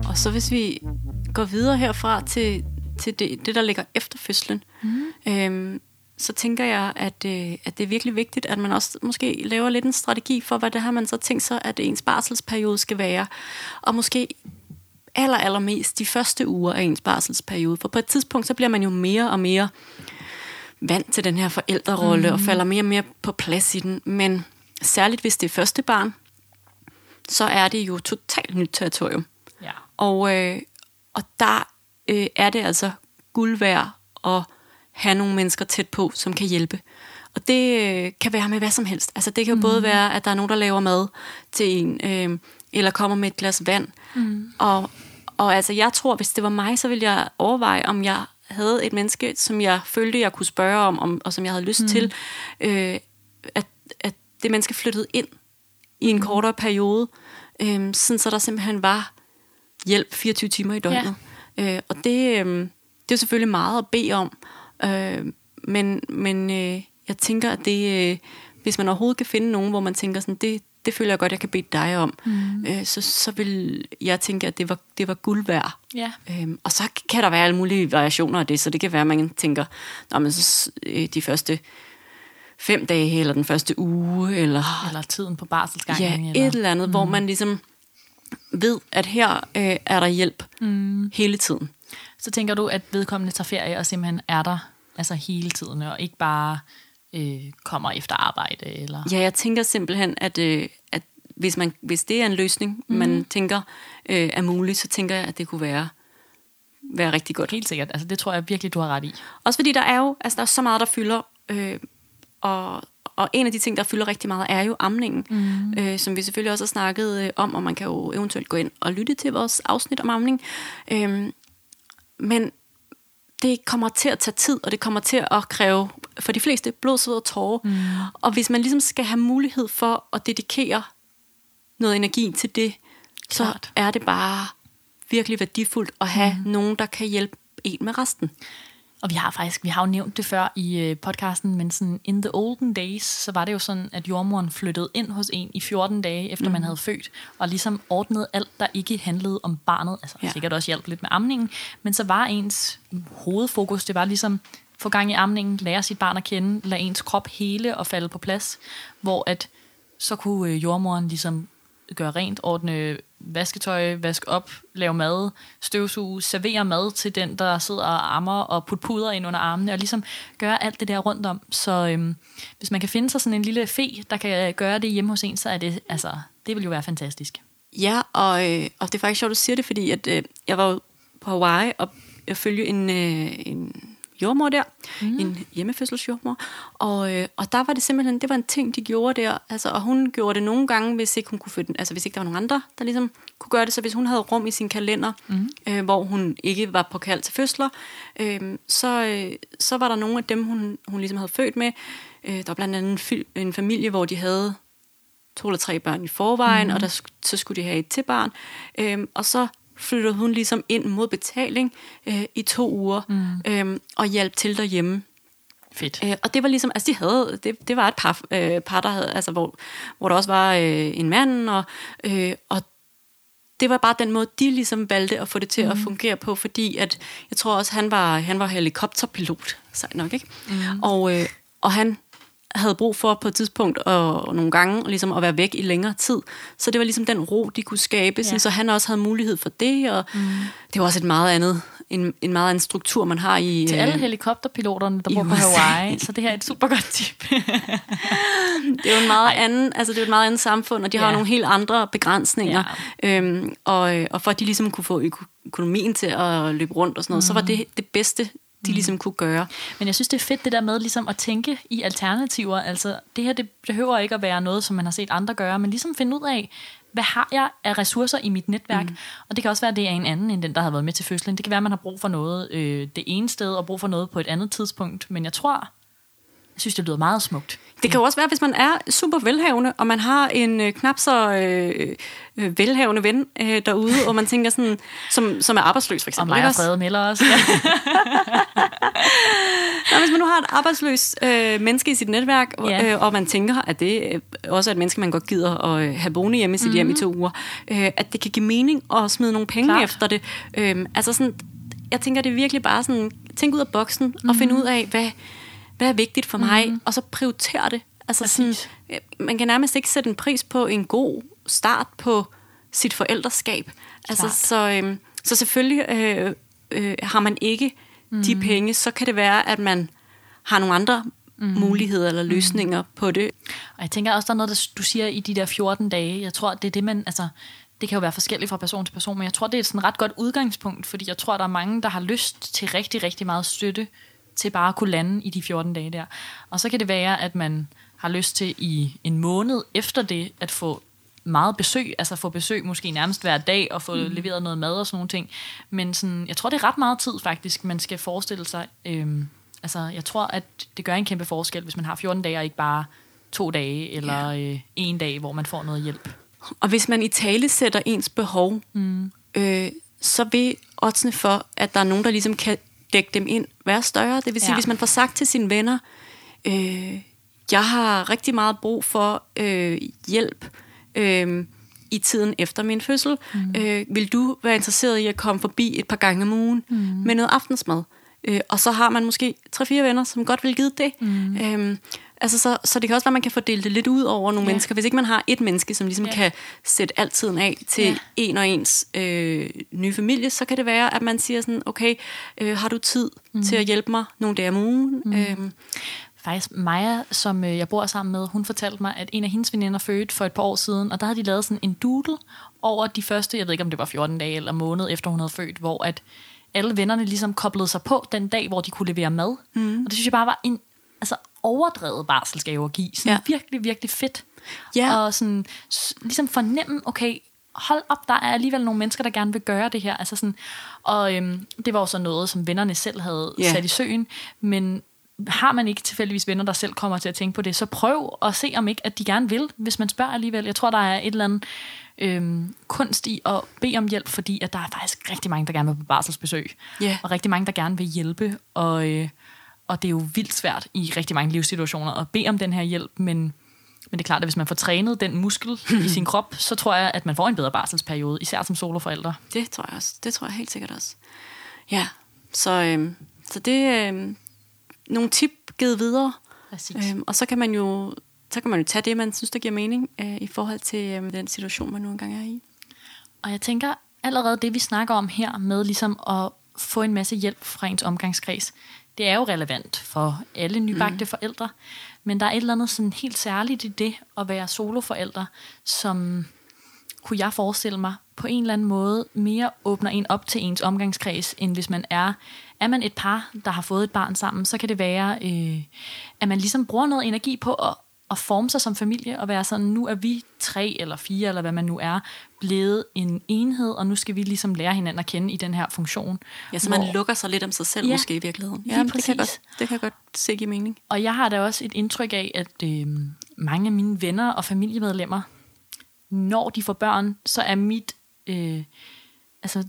B: og så hvis vi går videre herfra til, til det, det, der ligger efter fødslen, mm. øhm, så tænker jeg, at, øh, at det er virkelig vigtigt, at man også måske laver lidt en strategi for, hvad det har man så tænkt sig, at ens barselsperiode skal være. Og måske aller, allermest de første uger af ens barselsperiode. For på et tidspunkt, så bliver man jo mere og mere vant til den her forældrerolle, mm. og falder mere og mere på plads i den. Men særligt hvis det er første barn, så er det jo totalt nyt territorium.
A: Ja.
B: Og, øh, og der øh, er det altså guld værd at have nogle mennesker tæt på, som kan hjælpe. Og det øh, kan være med hvad som helst. Altså det kan jo mm. både være, at der er nogen, der laver mad til en, øh, eller kommer med et glas vand. Mm. Og, og altså jeg tror, hvis det var mig, så ville jeg overveje, om jeg havde et menneske, som jeg følte, jeg kunne spørge om, om og som jeg havde lyst mm. til, øh, at, at det menneske flyttede ind i en mm. kortere periode, øh, sådan så der simpelthen var hjælp 24 timer i døgnet. Ja. Øh, og det, øh, det er selvfølgelig meget at bede om, øh, men, men øh, jeg tænker, at det, øh, hvis man overhovedet kan finde nogen, hvor man tænker sådan, det, det føler jeg godt, jeg kan bede dig om, mm. øh, så, så vil jeg tænke, at det var, det var guld værd.
A: Ja.
B: Øhm, og så kan der være alle mulige variationer af det, så det kan være, at man tænker, Nå, men så, øh, de første fem dage, eller den første uge, eller...
A: Eller tiden på barselsgangen.
B: Ja,
A: eller,
B: et eller andet, mm. hvor man ligesom ved, at her øh, er der hjælp mm. hele tiden.
A: Så tænker du, at vedkommende tager ferie og simpelthen er der altså hele tiden, og ikke bare øh, kommer efter arbejde? Eller?
B: Ja, jeg tænker simpelthen, at, øh, at hvis, man, hvis det er en løsning, mm. man tænker øh, er mulig, så tænker jeg, at det kunne være, være rigtig godt.
A: Helt sikkert. Altså, det tror jeg virkelig, du har ret i.
B: Også fordi der er jo altså, der er så meget, der fylder, øh, og, og en af de ting, der fylder rigtig meget, er jo amningen, mm. øh, som vi selvfølgelig også har snakket øh, om, og man kan jo eventuelt gå ind og lytte til vores afsnit om amning. Øh, men det kommer til at tage tid, og det kommer til at kræve for de fleste blod, sved og tårer. Mm. Og hvis man ligesom skal have mulighed for at dedikere noget energi til det, Klart. så er det bare virkelig værdifuldt at have mm. nogen, der kan hjælpe en med resten.
A: Og vi har faktisk, vi har jo nævnt det før i øh, podcasten, men sådan in the olden days, så var det jo sådan, at jordmoren flyttede ind hos en i 14 dage, efter mm. man havde født, og ligesom ordnede alt, der ikke handlede om barnet. Altså ja. sikkert også hjælp lidt med amningen, men så var ens hovedfokus, det var ligesom få gang i amningen, lære sit barn at kende, lade ens krop hele og falde på plads, hvor at så kunne øh, jordmoren ligesom gøre rent, ordne vasketøj, vaske op, lave mad, støvsuge, servere mad til den, der sidder og ammer og putte puder ind under armene, og ligesom gøre alt det der rundt om. Så øhm, hvis man kan finde sig sådan en lille fe, der kan øh, gøre det hjemme hos en, så er det, altså, det vil jo være fantastisk.
B: Ja, og, øh, og det er faktisk sjovt, at du siger det, fordi at, øh, jeg var på Hawaii og jeg følger en, øh, en jordmor der, mm. en hjemmefødselsjordmor, og, øh, og der var det simpelthen, det var en ting, de gjorde der, altså, og hun gjorde det nogle gange, hvis ikke hun kunne føde, altså hvis ikke der var nogen andre, der ligesom kunne gøre det, så hvis hun havde rum i sin kalender, mm. øh, hvor hun ikke var på kald til fødsler, øh, så, øh, så var der nogle af dem, hun, hun ligesom havde født med, øh, der var blandt andet en, en familie, hvor de havde to eller tre børn i forvejen, mm. og der, så skulle de have et til barn, øh, og så flyttede hun ligesom ind mod betaling øh, i to uger mm. øh, og hjalp til derhjemme.
A: Fedt.
B: Øh, og det var ligesom, altså de havde, det, det var et par, øh, par der havde, altså hvor, hvor der også var øh, en mand, og, øh, og det var bare den måde, de ligesom valgte at få det til mm. at fungere på, fordi at, jeg tror også, han var, han var helikopterpilot, sejt nok, ikke? Mm. Og, øh, og han havde brug for på et tidspunkt og, og nogle gange ligesom at være væk i længere tid. Så det var ligesom den ro, de kunne skabe, ja. sådan, så han også havde mulighed for det, og mm. det var også et meget andet en, en meget anden struktur, man har i...
A: Til alle øh, helikopterpiloterne, der bor på Hawaii, så det her er et super godt tip.
B: det er jo en meget anden, altså det er et meget andet samfund, og de ja. har nogle helt andre begrænsninger. Ja. Øhm, og, og for at de ligesom kunne få økonomien til at løbe rundt og sådan noget, mm. så var mm. det det bedste, de mm. ligesom kunne gøre.
A: Men jeg synes, det er fedt det der med ligesom at tænke i alternativer. Altså, det her det behøver ikke at være noget, som man har set andre gøre, men ligesom finde ud af, hvad har jeg af ressourcer i mit netværk? Mm. Og det kan også være, at det er en anden end den, der har været med til fødslen. Det kan være, at man har brug for noget øh, det ene sted, og brug for noget på et andet tidspunkt. Men jeg tror, jeg synes, det lyder meget smukt.
B: Det kan jo også være, hvis man er super velhavende, og man har en øh, knap så øh, øh, velhavende ven øh, derude, og man tænker sådan, som, som er arbejdsløs for
A: Og
B: eksempel.
A: mig
B: ikke
A: og? Frede melder også. Ja.
B: Nå, hvis man nu har et arbejdsløs øh, menneske i sit netværk,
A: Ja.
B: øh, og man tænker, at det øh, også er et menneske, man godt gider at øh, have boende hjemme i sit mm. hjem i to uger, øh, at det kan give mening at smide nogle penge
A: Klart.
B: Efter det. Øh, altså sådan, jeg tænker, det er virkelig bare sådan, tænk ud af boksen mm. og finde ud af, hvad, hvad er vigtigt for mig, mm. og så prioritere det. Altså sådan,
A: Præcis.
B: øh, man kan nærmest ikke sætte en pris på en god start på sit forældreskab. Altså, så, øh, så selvfølgelig øh, øh, har man ikke mm. de penge, så kan det være, at man har nogle andre mm. muligheder eller løsninger mm. på det.
A: Og jeg tænker også, der er noget, der du siger i de der 14 dage. Jeg tror, det er det, man... Altså, det kan jo være forskelligt fra person til person, men jeg tror, det er et sådan ret godt udgangspunkt, fordi jeg tror, der er mange, der har lyst til rigtig, rigtig meget støtte til bare at kunne lande i de 14 dage der. Og så kan det være, at man har lyst til i en måned efter det at få meget besøg, altså få besøg måske nærmest hver dag og få mm. leveret noget mad og sådan nogle ting. Men sådan, jeg tror, det er ret meget tid faktisk, man skal forestille sig. Øhm, altså, jeg tror, at det gør en kæmpe forskel, hvis man har 14 dage og ikke bare to dage eller øh, en dag, hvor man får noget hjælp.
B: Og hvis man i tale sætter ens behov, mm. øh, så vil oddsene for, at der er nogen, der ligesom kan dække dem ind, være større. Det vil sige,
A: Ja.
B: hvis man får sagt til sine venner, øh, jeg har rigtig meget brug for øh, hjælp øh, i tiden efter min fødsel. Mm. Øh, vil du være interesseret i at komme forbi et par gange om ugen mm. med noget aftensmad? Øh, og så har man måske tre-fire venner, som godt vil give det. Mm. Øhm, altså så, så det kan også være, at man kan fordele det lidt ud over nogle
A: Ja.
B: mennesker. Hvis ikke man har et menneske, som ligesom
A: Ja.
B: kan sætte al tiden af til
A: Ja.
B: ja. en og ens øh, nye familie, så kan det være, at man siger sådan, okay, øh, har du tid mm. til at hjælpe mig nogle dage om ugen? Mm. Øhm,
A: Faktisk Maja, som øh, jeg bor sammen med, hun fortalte mig, at en af hendes veninder fødte for et par år siden, og der havde de lavet sådan en doodle over de første, jeg ved ikke om det var 14 dage eller måned efter hun havde født, hvor at alle vennerne ligesom koblede sig på den dag, hvor de kunne levere mad. Mm. Og det synes jeg bare var en altså, overdrevet barselsgave at give. Sådan ja. Virkelig, virkelig fedt.
B: Ja.
A: Og sådan, ligesom fornemme, okay, hold op, der er alligevel nogle mennesker, der gerne vil gøre det her. Altså sådan, og øhm, det var jo så noget, som vennerne selv havde
B: Ja.
A: sat i søen, men har man ikke tilfældigvis venner, der selv kommer til at tænke på det, så prøv at se om ikke, at de gerne vil, hvis man spørger alligevel. Jeg tror, der er et eller andet øhm, kunst i at bede om hjælp, fordi at der er faktisk rigtig mange, der gerne vil på barselsbesøg.
B: Ja.
A: Og rigtig mange, der gerne vil hjælpe. Og, øh, og det er jo vildt svært i rigtig mange livssituationer at bede om den her hjælp, men, men det er klart, at hvis man får trænet den muskel i sin krop, så tror jeg, at man får en bedre barselsperiode, især som soloforældre.
B: Det tror jeg også. Det tror jeg helt sikkert også. Ja, så, øhm, så det er øhm, nogle tip givet videre.
A: Præcis.
B: Øhm, og så kan man jo så kan man jo tage det, man synes, der giver mening øh, i forhold til øh, den situation, man nu engang er i.
A: Og jeg tænker allerede det, vi snakker om her med ligesom at få en masse hjælp fra ens omgangskreds, det er jo relevant for alle nybagte mm. forældre. Men der er et eller andet sådan helt særligt i det at være soloforældre, som kunne jeg forestille mig på en eller anden måde mere åbner en op til ens omgangskreds, end hvis man er, er man et par, der har fået et barn sammen, så kan det være, øh, at man ligesom bruger noget energi på at, at forme sig som familie, og være sådan, nu er vi tre eller fire, eller hvad man nu er, blevet en enhed, og nu skal vi ligesom lære hinanden at kende i den her funktion.
B: Ja, så
A: hvor-
B: man lukker sig lidt om sig selv
A: Ja,
B: måske i virkeligheden. Ja, det kan, godt, det kan godt se give mening.
A: Og jeg har da også et indtryk af, at øh, mange af mine venner og familiemedlemmer, når de får børn, så er mit, øh, altså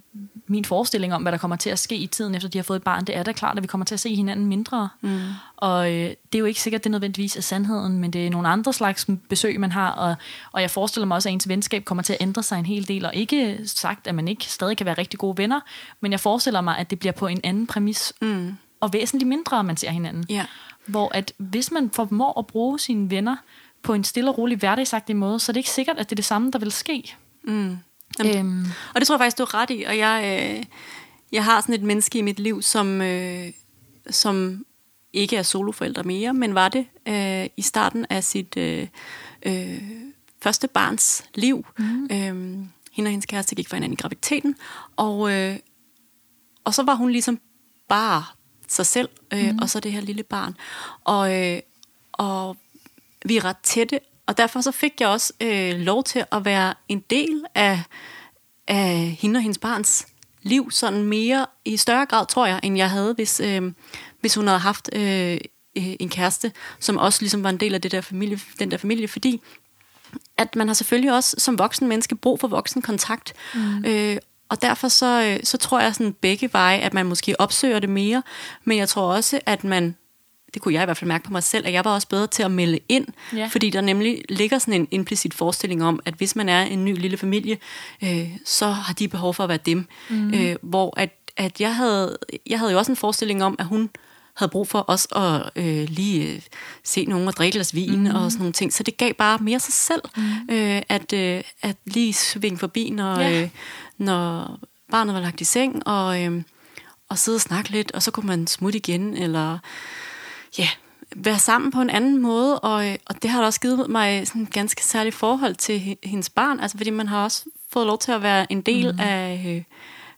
A: min forestilling om, hvad der kommer til at ske i tiden, efter de har fået et barn, det er da klart, at vi kommer til at se hinanden mindre. Mm. Og øh, det er jo ikke sikkert, det nødvendigvis er sandheden, men det er nogle andre slags besøg, man har, og, og jeg forestiller mig også, at ens venskab kommer til at ændre sig en hel del, og ikke sagt, at man ikke stadig kan være rigtig gode venner, men jeg forestiller mig, at det bliver på en anden præmis, mm. og væsentligt mindre, man ser hinanden.
B: Ja.
A: Hvor at hvis man formår at bruge sine venner på en stille og rolig hverdagsagtig måde, så er det ikke sikkert, at det er det samme, der vil ske.
B: Mm. Jamen,
A: Øhm,
B: Og det tror jeg faktisk, du er ret i. Og jeg, øh, jeg har sådan et menneske i mit liv, som, øh, som ikke er soloforælder mere, men var det øh, i starten af sit øh, øh, første barns liv. Mm. Øh, hende og hendes kæreste gik for hinanden i graviditeten. Og, øh, og så var hun ligesom bare sig selv, øh, mm. og så det her lille barn. Og, øh, og vi er ret tætte, og derfor så fik jeg også øh, lov til at være en del af, af hende og hendes barns liv, sådan mere i større grad, tror jeg, end jeg havde, hvis, øh, hvis hun havde haft øh, øh, en kæreste, som også ligesom var en del af det der familie, den der familie, fordi at man har selvfølgelig også som voksen menneske brug for voksen kontakt. Mm. Øh, og derfor så, øh, så tror jeg sådan begge veje, at man måske opsøger det mere, men jeg tror også, at man det kunne jeg i hvert fald mærke på mig selv, at jeg var også bedre til at melde ind,
A: Ja.
B: fordi der nemlig ligger sådan en implicit forestilling om, at hvis man er en ny lille familie, øh, så har de behov for at være dem. Mm. Øh, hvor at, at jeg, havde, jeg havde jo også en forestilling om, at hun havde brug for os at øh, lige øh, se nogen og drikke glas vin mm. og sådan nogle ting. Så det gav bare mere sig selv, mm. øh, at, øh, at lige svinge forbi, når,
A: Ja.
B: øh, når barnet var lagt i seng, og, øh, og sidde og snakke lidt, og så kunne man smutte igen, eller ja, være sammen på en anden måde, og, øh, og det har da også givet mig sådan et ganske særligt forhold til he- hendes barn, altså fordi man har også fået lov til at være en del mm. af,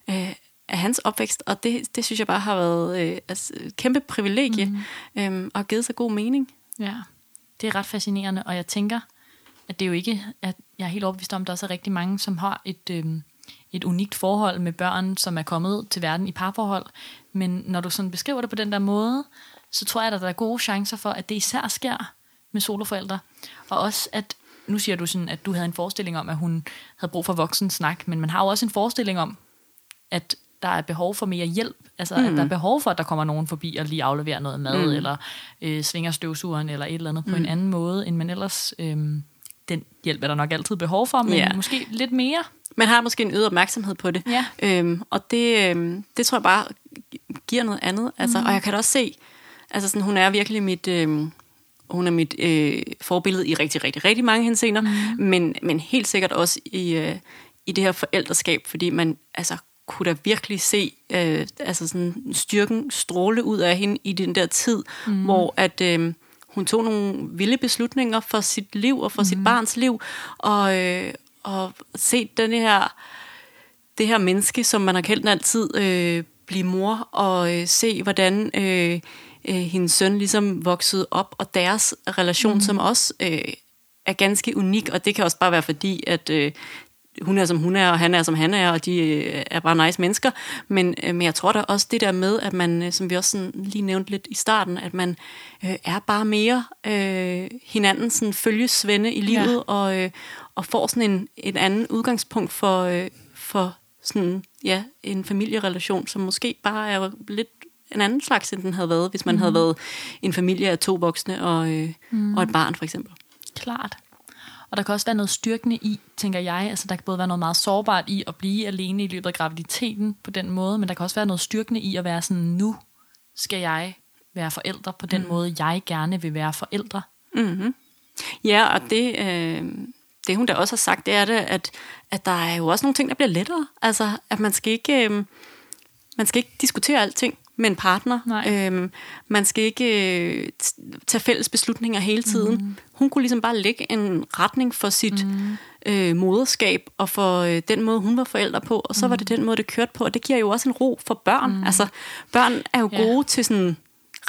B: øh, af, hans opvækst, og det, det synes jeg bare har været øh, altså, et kæmpe privilegie, mm. øhm, og givet sig god mening.
A: Ja, det er ret fascinerende, og jeg tænker, at det er jo ikke, at jeg er helt overbevist om, at der også er rigtig mange, som har et, øhm, et unikt forhold med børn, som er kommet til verden i parforhold. Men når du sådan beskriver det på den der måde, så tror jeg, at der er gode chancer for, at det især sker med soloforældre. Og også, at nu siger du sådan, at du havde en forestilling om, at hun havde brug for voksen snak, men man har jo også en forestilling om, at der er behov for mere hjælp. Altså, mm. at der er behov for, at der kommer nogen forbi og lige afleverer noget mad, mm. eller øh, svinger støvsugeren, eller et eller andet mm. på en anden måde, end man ellers... Øh, den hjælp er der nok altid behov for, men
B: Ja.
A: måske lidt mere.
B: Man har måske en øget opmærksomhed på det.
A: Ja.
B: Øhm, og det, øhm, det tror jeg bare giver noget andet. Altså, mm. Og jeg kan da også se, altså sådan, hun er virkelig mit, øhm, hun er mit øh, forbillede i rigtig, rigtig, rigtig mange henseender, mm. men, men helt sikkert også i, øh, i det her forældreskab, fordi man altså, kunne da virkelig se øh, altså sådan, styrken stråle ud af hende i den der tid, mm. hvor at... Øh, hun tog nogle vilde beslutninger for sit liv og for mm. sit barns liv, og, øh, og set den her, det her menneske, som man har kendt altid, øh, blive mor, og øh, se, hvordan øh, øh, hendes søn ligesom voksede op, og deres relation, mm. som også øh, er ganske unik, og det kan også bare være fordi, at øh, hun er som hun er, og han er som han er, og de øh, er bare nice mennesker. Men, øh, men jeg tror da også det der med, at man, øh, som vi også sådan lige nævnte lidt i starten, at man øh, er bare mere øh, hinanden sådan følgesvende i livet, ja. og, øh, og får sådan en, en anden udgangspunkt for, øh, for sådan, ja, en familierelation, som måske bare er lidt en anden slags, end den havde været, hvis man mm. havde været en familie af to voksne og, øh, mm. og et barn, for eksempel.
A: Klart. Og der kan også være noget styrkende i, tænker jeg. Altså, der kan både være noget meget sårbart i at blive alene i løbet af graviditeten på den måde, men der kan også være noget styrkende i at være sådan, nu skal jeg være forældre på den mm. måde, jeg gerne vil være forældre.
B: Mm-hmm. Ja, og det, øh, det hun da også har sagt, det er det, at, at der er jo også nogle ting, der bliver lettere. Altså, at man skal ikke, øh, man skal ikke diskutere alting med en partner.
A: Nej.
B: Øhm, man skal ikke øh, tage fælles beslutninger hele tiden. Mm. Hun kunne ligesom bare lægge en retning for sit mm. øh, moderskab, og for øh, den måde, hun var forældre på, og så mm. var det den måde, det kørte på, og det giver jo også en ro for børn. Mm. Altså, børn er jo
A: Ja.
B: gode til sådan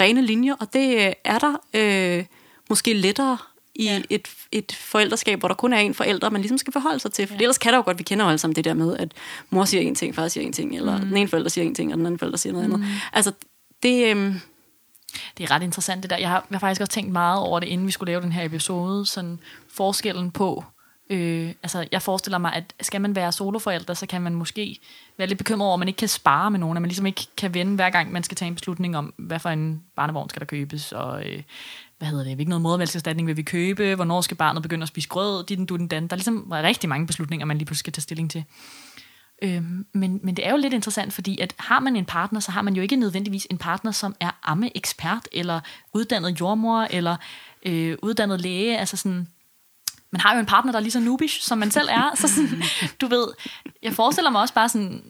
B: rene linjer, og det øh, er der øh, måske lettere i
A: Ja.
B: et, et forældreskab, hvor der kun er en forælder, man ligesom skal forholde sig til. For
A: Ja.
B: ja. ellers kan der jo godt, vi kender jo alle sammen det der med, at mor siger en ting, far siger en ting, eller mm. den ene forælder siger en ting, og den anden forælder siger noget mm. andet. Altså, det, øhm,
A: Det er ret interessant det der. Jeg har, jeg har faktisk også tænkt meget over det, inden vi skulle lave den her episode. Sådan forskellen på... Øh, altså, jeg forestiller mig, at skal man være soloforælder, så kan man måske være lidt bekymret over, at man ikke kan spare med nogen, at man ligesom ikke kan vende hver gang, man skal tage en beslutning om, hvad for en barnevogn skal der købes, og øh, hvad hedder det, hvilken noget modermælkserstatning vil vi købe, hvornår skal barnet begynde at spise grød, dit den, du den, dan. Der er ligesom rigtig mange beslutninger, man lige pludselig skal tage stilling til. Øhm, men, men det er jo lidt interessant, fordi at har man en partner, så har man jo ikke nødvendigvis en partner, som er ammeekspert, eller uddannet jordmor, eller øh, uddannet læge. Altså sådan, man har jo en partner, der er lige så noobish, som man selv er. Så sådan, du ved, jeg forestiller mig også bare sådan,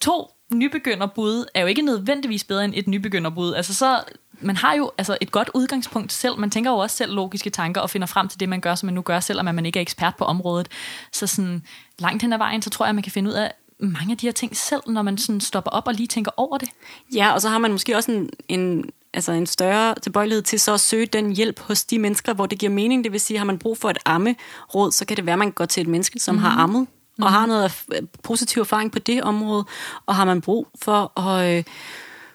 A: to nybegynderbud er jo ikke nødvendigvis bedre end et nybegynderbud. Altså så, man har jo altså et godt udgangspunkt selv. Man tænker jo også selv logiske tanker og finder frem til det, man gør, som man nu gør, selvom man ikke er ekspert på området. Så sådan, langt hen ad vejen, så tror jeg, man kan finde ud af mange af de her ting selv, når man sådan stopper op og lige tænker over det.
B: ja, og så har man måske også en, en, altså en større tilbøjelighed til så at søge den hjælp hos de mennesker, hvor det giver mening. Det vil sige, har man brug for et ammeråd, så kan det være, at man går til et menneske, som mm. har ammet, og har noget positiv erfaring på det område, og har man brug for at øh,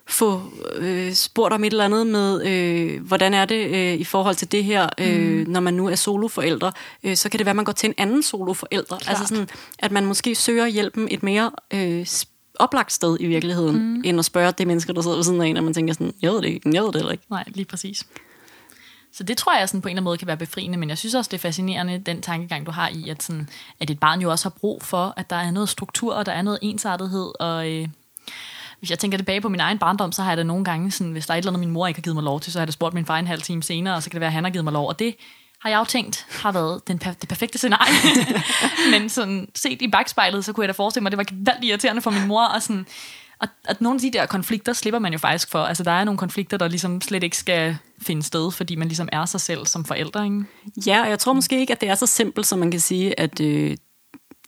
B: få øh, spurgt om et eller andet med, øh, hvordan er det øh, i forhold til det her, øh, mm. når man nu er soloforældre, øh, så kan det være, at man går til en anden soloforældre. Klart. Altså sådan, at man måske søger hjælpen et mere øh, oplagt sted i virkeligheden, mm. end at spørge det mennesker, der sidder ved siden af en, og man tænker sådan, jeg ved det ikke, jeg ved det eller ikke.
A: Nej, lige præcis. Så det tror jeg sådan på en eller anden måde kan være befriende, men jeg synes også, det er fascinerende, den tankegang, du har i, at, sådan, at et barn jo også har brug for, at der er noget struktur, og der er noget ensartethed, og øh, hvis jeg tænker tilbage på min egen barndom, så har jeg da nogle gange, sådan, hvis der er et eller andet, min mor ikke har givet mig lov til, så har jeg da spurgt min far en halv time senere, og så kan det være, at han har givet mig lov, og det har jeg jo tænkt, har været den per- det perfekte scenarie. Men sådan, set i bagspejlet, så kunne jeg da forestille mig, at det var gevaldigt irriterende for min mor, og sådan, og at nogle af de der konflikter slipper man jo faktisk for. Altså, der er nogle konflikter, der ligesom slet ikke skal finde sted, fordi man ligesom er sig selv som forældre, ikke?
B: Ja, og jeg tror måske ikke, at det er så simpelt, som man kan sige, at, øh,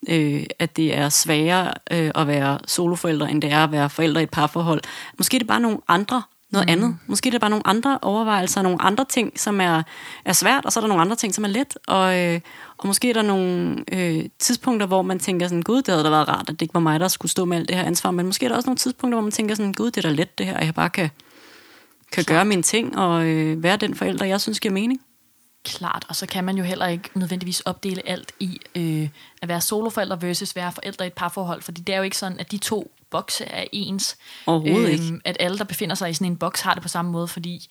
B: øh, at det er sværere øh, at være soloforældre, end det er at være forældre i et parforhold. Måske er det bare nogle andre noget mm. andet. Måske er det bare nogle andre overvejelser, nogle andre ting, som er, er svært, og så er der nogle andre ting, som er let. Og, øh, og måske er der nogle øh, tidspunkter, hvor man tænker sådan, gud, det havde da været rart, at det ikke var mig, der skulle stå med alt det her ansvar. Men måske er der også nogle tidspunkter, hvor man tænker sådan, gud, det er da let det her, jeg bare kan, kan gøre mine ting og øh, være den forælder, jeg synes giver mening.
A: Klart, og så kan man jo heller ikke nødvendigvis opdele alt i øh, at være soloforælder versus være forældre i et parforhold, fordi det er jo ikke sådan, at de to bokse er ens.
B: Overhovedet øhm, ikke.
A: At alle, der befinder sig i sådan en boks, har det på samme måde, fordi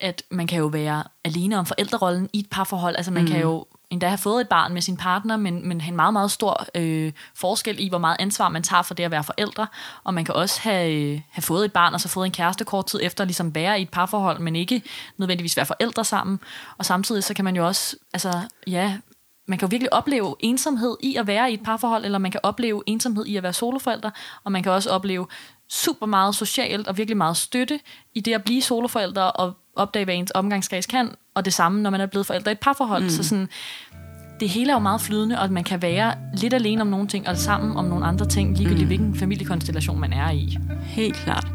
A: at man kan jo være alene om forældrerollen i et parforhold. Altså man mm. kan jo endda have fået et barn med sin partner, men, men have en meget, meget stor øh, forskel i, hvor meget ansvar man tager for det at være forældre. Og man kan også have, øh, have fået et barn, og så fået en kæreste kort tid efter, ligesom være i et parforhold, men ikke nødvendigvis være forældre sammen. Og samtidig så kan man jo også, altså ja, man kan jo virkelig opleve ensomhed i at være i et parforhold, eller man kan opleve ensomhed i at være soloforældre, og man kan også opleve super meget socialt og virkelig meget støtte i det at blive soloforældre og opdage, hvad ens omgangskreds kan, og det samme, når man er blevet forældre i et parforhold. Mm. Så sådan, det hele er jo meget flydende, og at man kan være lidt alene om nogle ting, og sammen om nogle andre ting, ligegyldigt mm. hvilken familiekonstellation man er i.
B: Helt klart.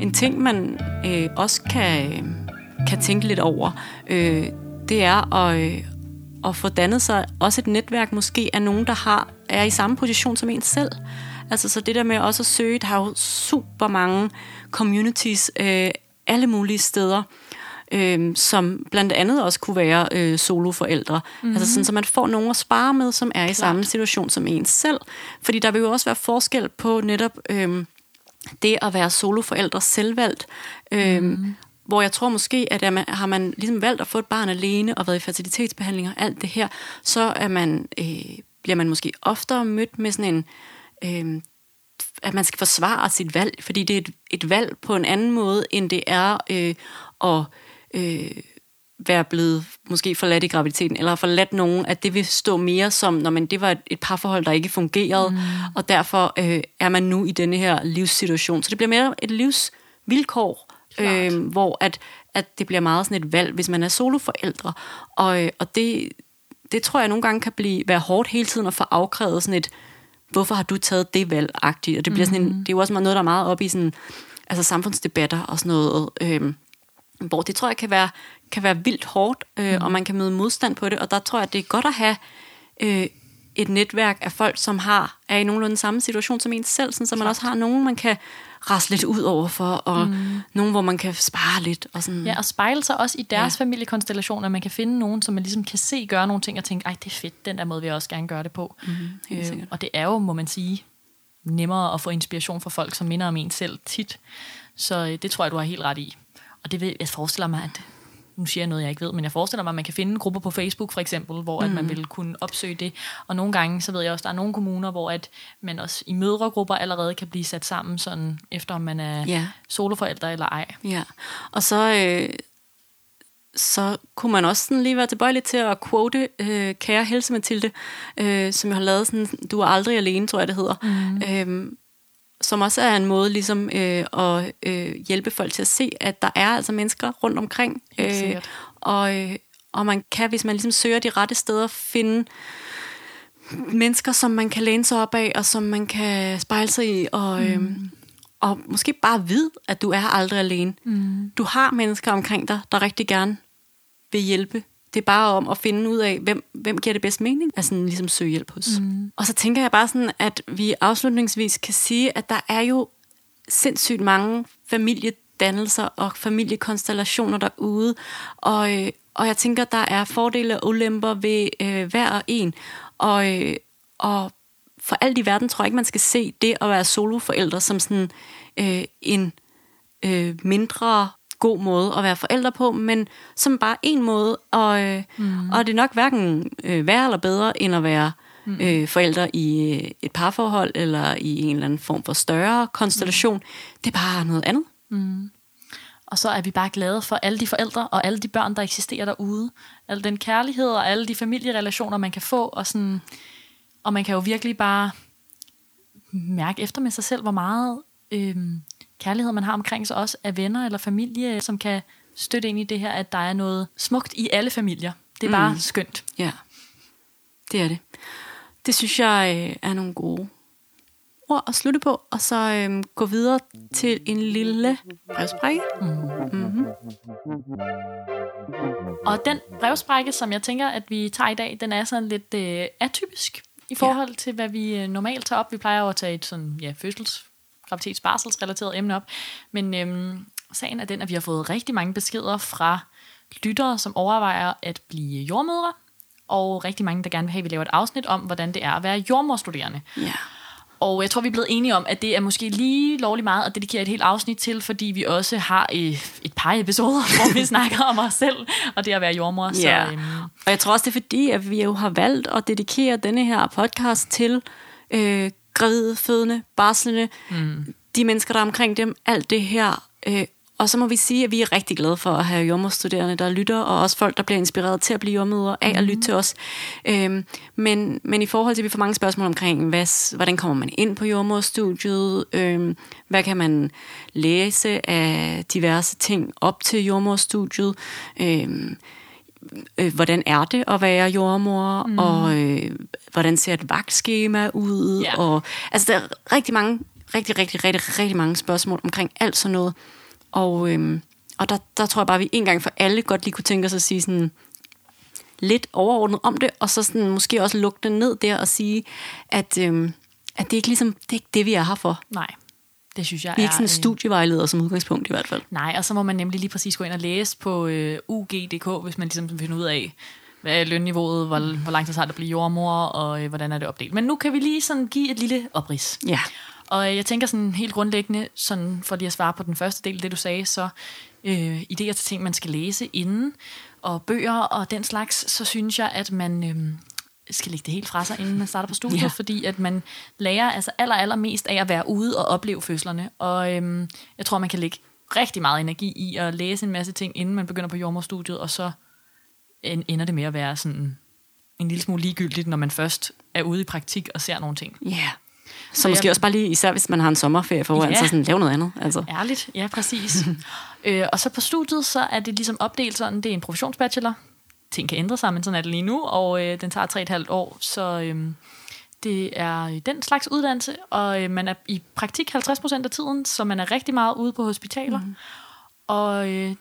B: En ting, man øh, også kan, kan tænke lidt over, øh, det er at, øh, at få dannet sig også et netværk måske af nogen, der har er i samme position som en selv. Altså så det der med også at søge, der har jo super mange communities øh, alle mulige steder, øh, som blandt andet også kunne være øh, soloforældre. Mm-hmm. Altså sådan, så man får nogen at spare med, som er Klart. i samme situation som en selv. Fordi der vil jo også være forskel på netop øh, det at være soloforældre selvvalgt, øh, mm. Hvor jeg tror måske, at er man, har man ligesom valgt at få et barn alene og været i fertilitetsbehandling og alt det her, så er man, øh, bliver man måske oftere mødt med sådan en... Øh, at man skal forsvare sit valg, fordi det er et, et valg på en anden måde, end det er øh, at øh, være blevet måske forladt i graviditeten, eller forladt nogen, at det vil stå mere som, når man, det var et, et parforhold, der ikke fungerede, mm. og derfor øh, er man nu i denne her livssituation. Så det bliver mere et livsvilkår, øh, hvor at, at det bliver meget sådan et valg, hvis man er soloforældre. Og, øh, og det, det tror jeg nogle gange kan blive, være hårdt hele tiden at få afkrævet sådan et, hvorfor har du taget det valg -agtigt? Og det, bliver sådan en, mm. det er jo også noget, der er meget op i sådan, altså samfundsdebatter og sådan noget, øh, hvor det tror jeg kan være, kan være vildt hårdt, øh, mm. og man kan møde modstand på det, og der tror jeg, det er godt at have øh, et netværk af folk, som har er i nogenlunde samme situation som en selv, sådan, så man også har nogen, man kan rasse lidt ud over for, og mm. nogen, hvor man kan spare lidt. Og sådan.
A: Ja, og spejle sig også i deres ja. familiekonstellationer. Man kan finde nogen, som man ligesom kan se gøre nogle ting, og tænke, ej, det er fedt, den der måde vil jeg også gerne gøre det på. Mm, øh, og det er jo, må man sige, nemmere at få inspiration fra folk, som minder om en selv tit. Så øh, det tror jeg, du har helt ret i. Og det vil jeg forestiller mig, at nu siger jeg noget, jeg ikke ved, men jeg forestiller mig, at man kan finde grupper på Facebook for eksempel, hvor mm. at man mm. vil kunne opsøge det. Og nogle gange, så ved jeg også, at der er nogle kommuner, hvor at man også i mødregrupper allerede kan blive sat sammen, sådan efter om man er ja. soloforældre eller ej.
B: Ja, og så, øh, så kunne man også sådan lige være tilbøjelig til at quote øh, Kære Helse Mathilde, øh, som jeg har lavet sådan, Du er aldrig alene, tror jeg det hedder. Mm. Øh, som også er en måde ligesom øh, at øh, hjælpe folk til at se, at der er altså mennesker rundt omkring. Øh, og, øh, og man kan, hvis man ligesom søger de rette steder, finde mennesker, som man kan læne sig op af, og som man kan spejle sig i, og, mm. og måske bare vide, at du er aldrig alene. Mm. Du har mennesker omkring dig, der rigtig gerne vil hjælpe det er bare om at finde ud af, hvem, hvem giver det bedst mening, at sådan ligesom søge hjælp hos. Mm. Og så tænker jeg bare sådan, at vi afslutningsvis kan sige, at der er jo sindssygt mange familiedannelser og familiekonstellationer derude, og, øh, og jeg tænker, der er fordele og ulemper ved øh, hver og en, og, øh, og for alt i verden tror jeg ikke, man skal se det at være soloforældre som sådan øh, en øh, mindre god måde at være forældre på, men som bare en måde, og, øh, mm. og det er nok hverken øh, værre eller bedre, end at være mm. øh, forældre i øh, et parforhold, eller i en eller anden form for større konstellation. Mm. Det er bare noget andet.
A: Mm. Og så er vi bare glade for alle de forældre og alle de børn, der eksisterer derude. Al den kærlighed og alle de familierelationer, man kan få. Og, sådan, og man kan jo virkelig bare mærke efter med sig selv, hvor meget øh, kærlighed, man har omkring sig også af venner eller familie, som kan støtte ind i det her, at der er noget smukt i alle familier. Det er bare mm. skønt.
B: Ja, det er det. Det synes jeg øh, er nogle gode ord at slutte på, og så øhm, gå videre til en lille brevsprække. Mm-hmm.
A: Og den brevsprække, som jeg tænker, at vi tager i dag, den er sådan lidt øh, atypisk i forhold ja. til, hvad vi øh, normalt tager op. Vi plejer jo at tage et sådan, ja, fødsels, graviditets, barselsrelateret emne op. Men øhm, sagen er den, at vi har fået rigtig mange beskeder fra lyttere, som overvejer at blive jordmødre, og rigtig mange, der gerne vil have, at vi laver et afsnit om, hvordan det er at være jordmorstuderende.
B: Ja.
A: Og jeg tror, vi er blevet enige om, at det er måske lige lovligt meget at dedikere et helt afsnit til, fordi vi også har et par episoder, hvor vi snakker om os selv, og det at være jordmor. Så,
B: ja. øhm. Og jeg tror også, det er fordi, at vi jo har valgt at dedikere denne her podcast til øh, gravide, fødende, barslende, mm. de mennesker, der er omkring dem, alt det her. Øh, og så må vi sige, at vi er rigtig glade for at have jordmorstuderende, der lytter, og også folk, der bliver inspireret til at blive jordmødre af mm. at lytte til os. Øhm, men, men i forhold til, at vi får mange spørgsmål omkring, hvad, hvordan kommer man ind på jordmorstudiet, øhm, hvad kan man læse af diverse ting op til jordmorstudiet, øhm, øh, hvordan er det at være jordmor, mm. og øh, hvordan ser et vagtskema ud, yeah. og altså der er rigtig mange, rigtig, rigtig, rigtig, rigtig mange spørgsmål omkring alt sådan noget. Og, øhm, og der, der tror jeg bare, at vi en gang for alle godt lige kunne tænke os at sige sådan lidt overordnet om det, og så sådan måske også lukke det ned der og sige, at, øhm, at det er ikke ligesom, det er ikke det, vi er her for.
A: Nej. Det synes jeg
B: Vi er ikke sådan en studievejleder som udgangspunkt i hvert fald.
A: Nej, og så må man nemlig lige præcis gå ind og læse på øh, UG.dk, hvis man ligesom finder ud af, hvad er lønniveauet, hvor, hvor lang tid har det at blive jordmor, og øh, hvordan er det opdelt. Men nu kan vi lige sådan give et lille oprids.
B: Ja.
A: Og jeg tænker sådan helt grundlæggende, sådan for lige at svare på den første del, det du sagde, så øh, idéer til ting, man skal læse inden, og bøger og den slags, så synes jeg, at man øh, skal lægge det helt fra sig, inden man starter på studiet, ja. fordi at man lærer altså aller, aller mest af at være ude og opleve fødslerne. Og øh, jeg tror, man kan lægge rigtig meget energi i at læse en masse ting, inden man begynder på jordmorstudiet, og så ender det med at være sådan en lille smule ligegyldigt, når man først er ude i praktik og ser nogle ting.
B: Ja. Yeah. Så, så måske jeg, også bare lige, især hvis man har en sommerferie foran, ja, så sådan, lave noget andet. Altså.
A: Ærligt, ja, præcis. øh, og så på studiet, så er det ligesom opdelt sådan, det er en professionsbachelor. Ting kan ændre sig, men sådan er det lige nu, og øh, den tager 3,5 år, så øh, det er den slags uddannelse, og øh, man er i praktik 50% af tiden, så man er rigtig meget ude på hospitaler. Mm. Og øh,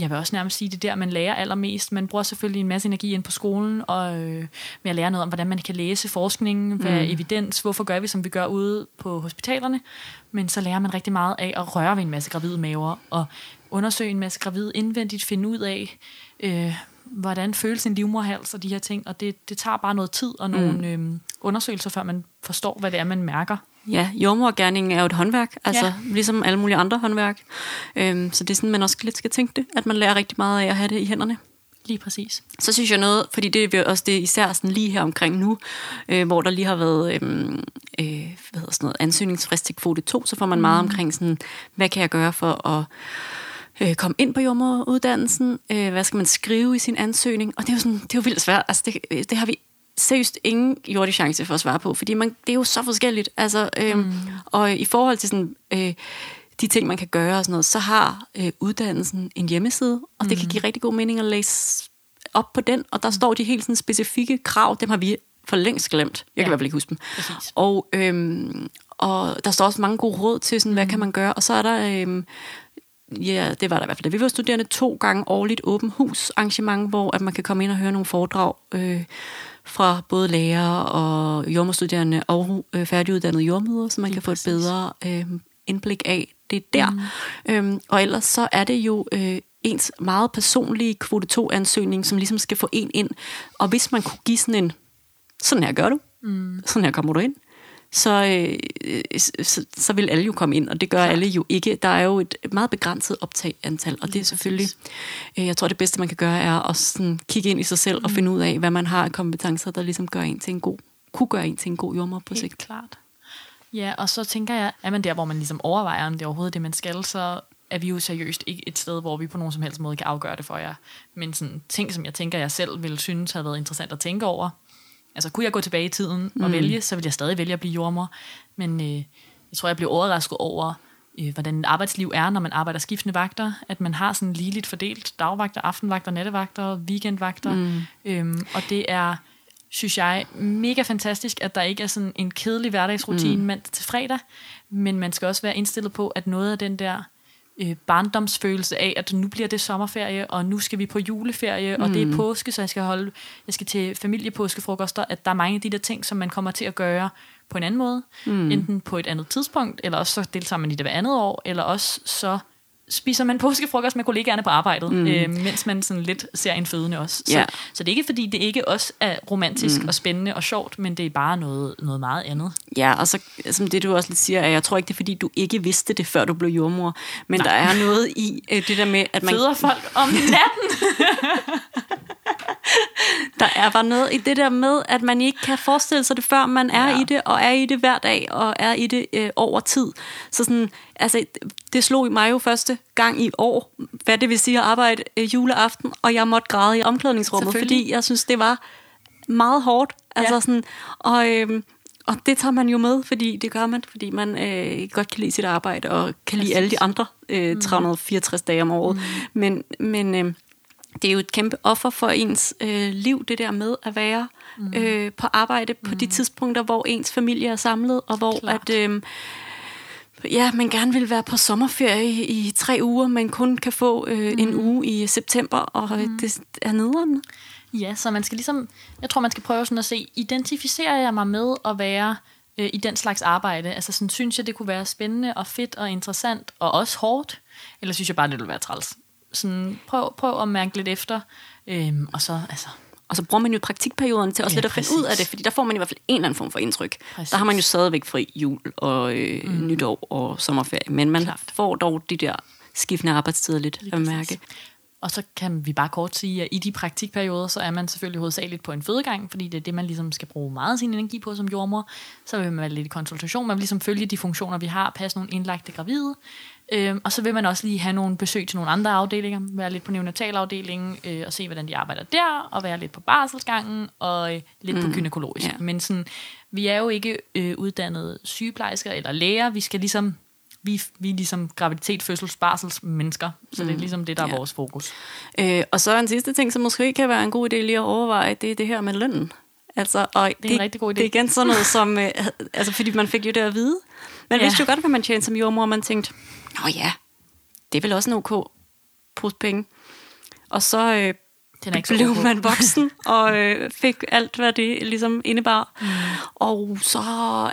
A: jeg vil også nærmest sige det der, man lærer allermest. Man bruger selvfølgelig en masse energi ind på skolen, og øh, med at lære noget om, hvordan man kan læse forskningen, hvad mm. evidens, hvorfor gør vi, som vi gør ude på hospitalerne. Men så lærer man rigtig meget af at røre ved en masse gravide maver, og undersøge en masse gravide indvendigt, finde ud af, øh, hvordan føles en livmorhals og de her ting. Og det, det tager bare noget tid og nogle mm. øh, undersøgelser, før man forstår, hvad det er, man mærker.
B: Ja, jordmorgærningen er jo et håndværk, altså ja. ligesom alle mulige andre håndværk. Øhm, så det er sådan, man også lidt skal tænke det, at man lærer rigtig meget af at have det i hænderne.
A: Lige præcis.
B: Så synes jeg noget, fordi det er også det især sådan lige her omkring nu, øh, hvor der lige har været øh, øh, hvad hedder sådan noget, ansøgningsfrist til kvote 2, så får man mm. meget omkring sådan, hvad kan jeg gøre for at øh, komme ind på jordmoruddannelsen, øh, hvad skal man skrive i sin ansøgning, og det er jo, sådan, det er jo vildt svært, altså det, det har vi seriøst ingen jordig chance for at svare på, fordi man, det er jo så forskelligt. Altså, øhm, mm. Og i forhold til sådan, øh, de ting, man kan gøre og sådan noget, så har øh, uddannelsen en hjemmeside, og mm. det kan mm. give rigtig god mening at læse op på den, og der mm. står de helt sådan specifikke krav, dem har vi for længst glemt. Jeg ja. kan i hvert fald ikke huske dem. Præcis. Og, øhm, og der står også mange gode råd til, sådan, hvad mm. kan man gøre, og så er der... Øhm, ja, det var der i hvert fald, da vi var studerende, to gange årligt åben hus arrangement, hvor at man kan komme ind og høre nogle foredrag øh, fra både læger og jordmorstuderende og øh, færdiguddannede jordmøder, så man
A: Lige
B: kan få et
A: præcis.
B: bedre øh, indblik af det der. Mm. Øhm, og ellers så er det jo øh, ens meget personlige kvote 2-ansøgning, som ligesom skal få en ind. Og hvis man kunne give sådan en, sådan her gør du, mm. sådan her kommer du ind, så, øh, så, så vil alle jo komme ind, og det gør Klar. alle jo ikke. Der er jo et meget begrænset optag antal, og det er selvfølgelig, øh, jeg tror det bedste man kan gøre, er at sådan kigge ind i sig selv mm. og finde ud af, hvad man har af kompetencer, der ligesom gør en til en god, kunne gøre en til en god jordmor på
A: Helt
B: sigt.
A: klart. Ja, og så tænker jeg, er man der, hvor man ligesom overvejer, om det er overhovedet det, man skal, så er vi jo seriøst ikke et sted, hvor vi på nogen som helst måde kan afgøre det for jer. Men sådan ting, som jeg tænker, jeg selv ville synes havde været interessant at tænke over. Altså, kunne jeg gå tilbage i tiden og
B: Mm.
A: vælge, så ville jeg stadig vælge at blive jordmor. Men øh, jeg tror, jeg blev overrasket over, øh, hvordan arbejdsliv er, når man arbejder skiftende vagter. At man har sådan ligeligt fordelt dagvagter, aftenvagter, nattevagter, weekendvagter. Mm. Øhm, og det er, synes jeg, mega fantastisk, at der ikke er sådan en kedelig hverdagsrutine mm. mandag til fredag. Men man skal også være indstillet på, at noget af den der øh, barndomsfølelse af, at nu bliver det sommerferie, og nu skal vi på juleferie, mm. og det er påske, så jeg skal holde, jeg skal til familiepåskefrokoster, at der er mange af de der ting, som man kommer til at gøre på en anden måde, mm. enten på et andet tidspunkt, eller også så deltager man i det hver andet år, eller også så spiser man påskefrokost med kollegaerne på arbejdet, mm. øh, mens man sådan lidt ser en fødende også. Så,
B: Ja.
A: så det er ikke fordi, det ikke også er romantisk mm. og spændende og sjovt, men det er bare noget, noget meget andet.
B: Ja, og så som det du også lidt siger, at jeg tror ikke, det er fordi, du ikke vidste det, før du blev jordmor. Men Nej. der er noget i øh, det der med, at man...
A: Føder folk om natten.
B: Der er bare noget i det der med, at man ikke kan forestille sig det, før man er
A: Ja.
B: i det, og er i det hver dag, og er i det øh, over tid. Så sådan, altså, det slog i mig jo første gang i år, hvad det vil sige at arbejde øh, juleaften, og jeg måtte græde i omklædningsrummet, fordi jeg synes, det var meget hårdt. Altså
A: Ja.
B: sådan, og, øhm, og det tager man jo med, fordi det gør man, fordi man øh, godt kan lide sit arbejde, og kan lide alle de andre øh, 364 dage om året. Mm. Men, men øh, det er jo et kæmpe offer for ens øh, liv, det der med at være mm. øh, på arbejde på de tidspunkter, hvor ens familie er samlet, og hvor
A: Klart.
B: at... Øh, Ja, man gerne vil være på sommerferie i, i tre uger, men kun kan få øh, mm. en uge i september, og mm. det er nederen.
A: Ja, så man skal ligesom, jeg tror, man skal prøve sådan at se, identificerer jeg mig med at være øh, i den slags arbejde? Altså sådan, synes jeg, det kunne være spændende og fedt og interessant, og også hårdt? Eller synes jeg bare, det ville være træls? Sådan, prøv, prøv at mærke lidt efter, øhm, og så, altså,
B: Og så bruger man jo praktikperioden til også
A: Ja,
B: lidt at finde ud af
A: præcis.
B: det, fordi der får man i hvert fald en eller anden form for indtryk.
A: Præcis.
B: Der har man jo stadigvæk fri jul og øh, mm. nytår og sommerferie, men man
A: Klart.
B: får dog de der skiftende arbejdstider lidt at
A: præcis.
B: mærke.
A: Og så kan vi bare kort sige, at i de praktikperioder, så er man selvfølgelig hovedsageligt på en fødegang, fordi det er det, man ligesom skal bruge meget af sin energi på som jordmor. Så vil man være lidt i konsultation, man vil ligesom følge de funktioner, vi har, passe nogle indlagte gravide. Øhm, og så vil man også lige have nogle besøg til nogle andre afdelinger, være lidt på neonatalafdelingen øh, og se, hvordan de arbejder der, og være lidt på barselsgangen og øh, lidt mm. på gynækologisk.
B: ja.
A: Men sådan, vi er jo ikke øh, uddannede sygeplejersker eller læger, vi skal ligesom vi, vi er ligesom graviditet, fødsels, barsels mennesker, så det er ligesom det, der er
B: Ja.
A: vores fokus.
B: Øh, og så en sidste ting, som måske kan være en god idé lige at overveje, det er det her med lønnen. Altså, og
A: Det er en rigtig god idé.
B: Det er igen sådan noget som, øh, altså fordi man fik jo det at vide. Man
A: Ja.
B: vidste jo godt, hvad man tjente som jordmor, og man tænkte, nå ja, det er vel også en ok pose penge. Og så øh,
A: Den er ikke så
B: blev
A: ok.
B: man voksen, og øh, fik alt, hvad det ligesom indebar. Mm. Og så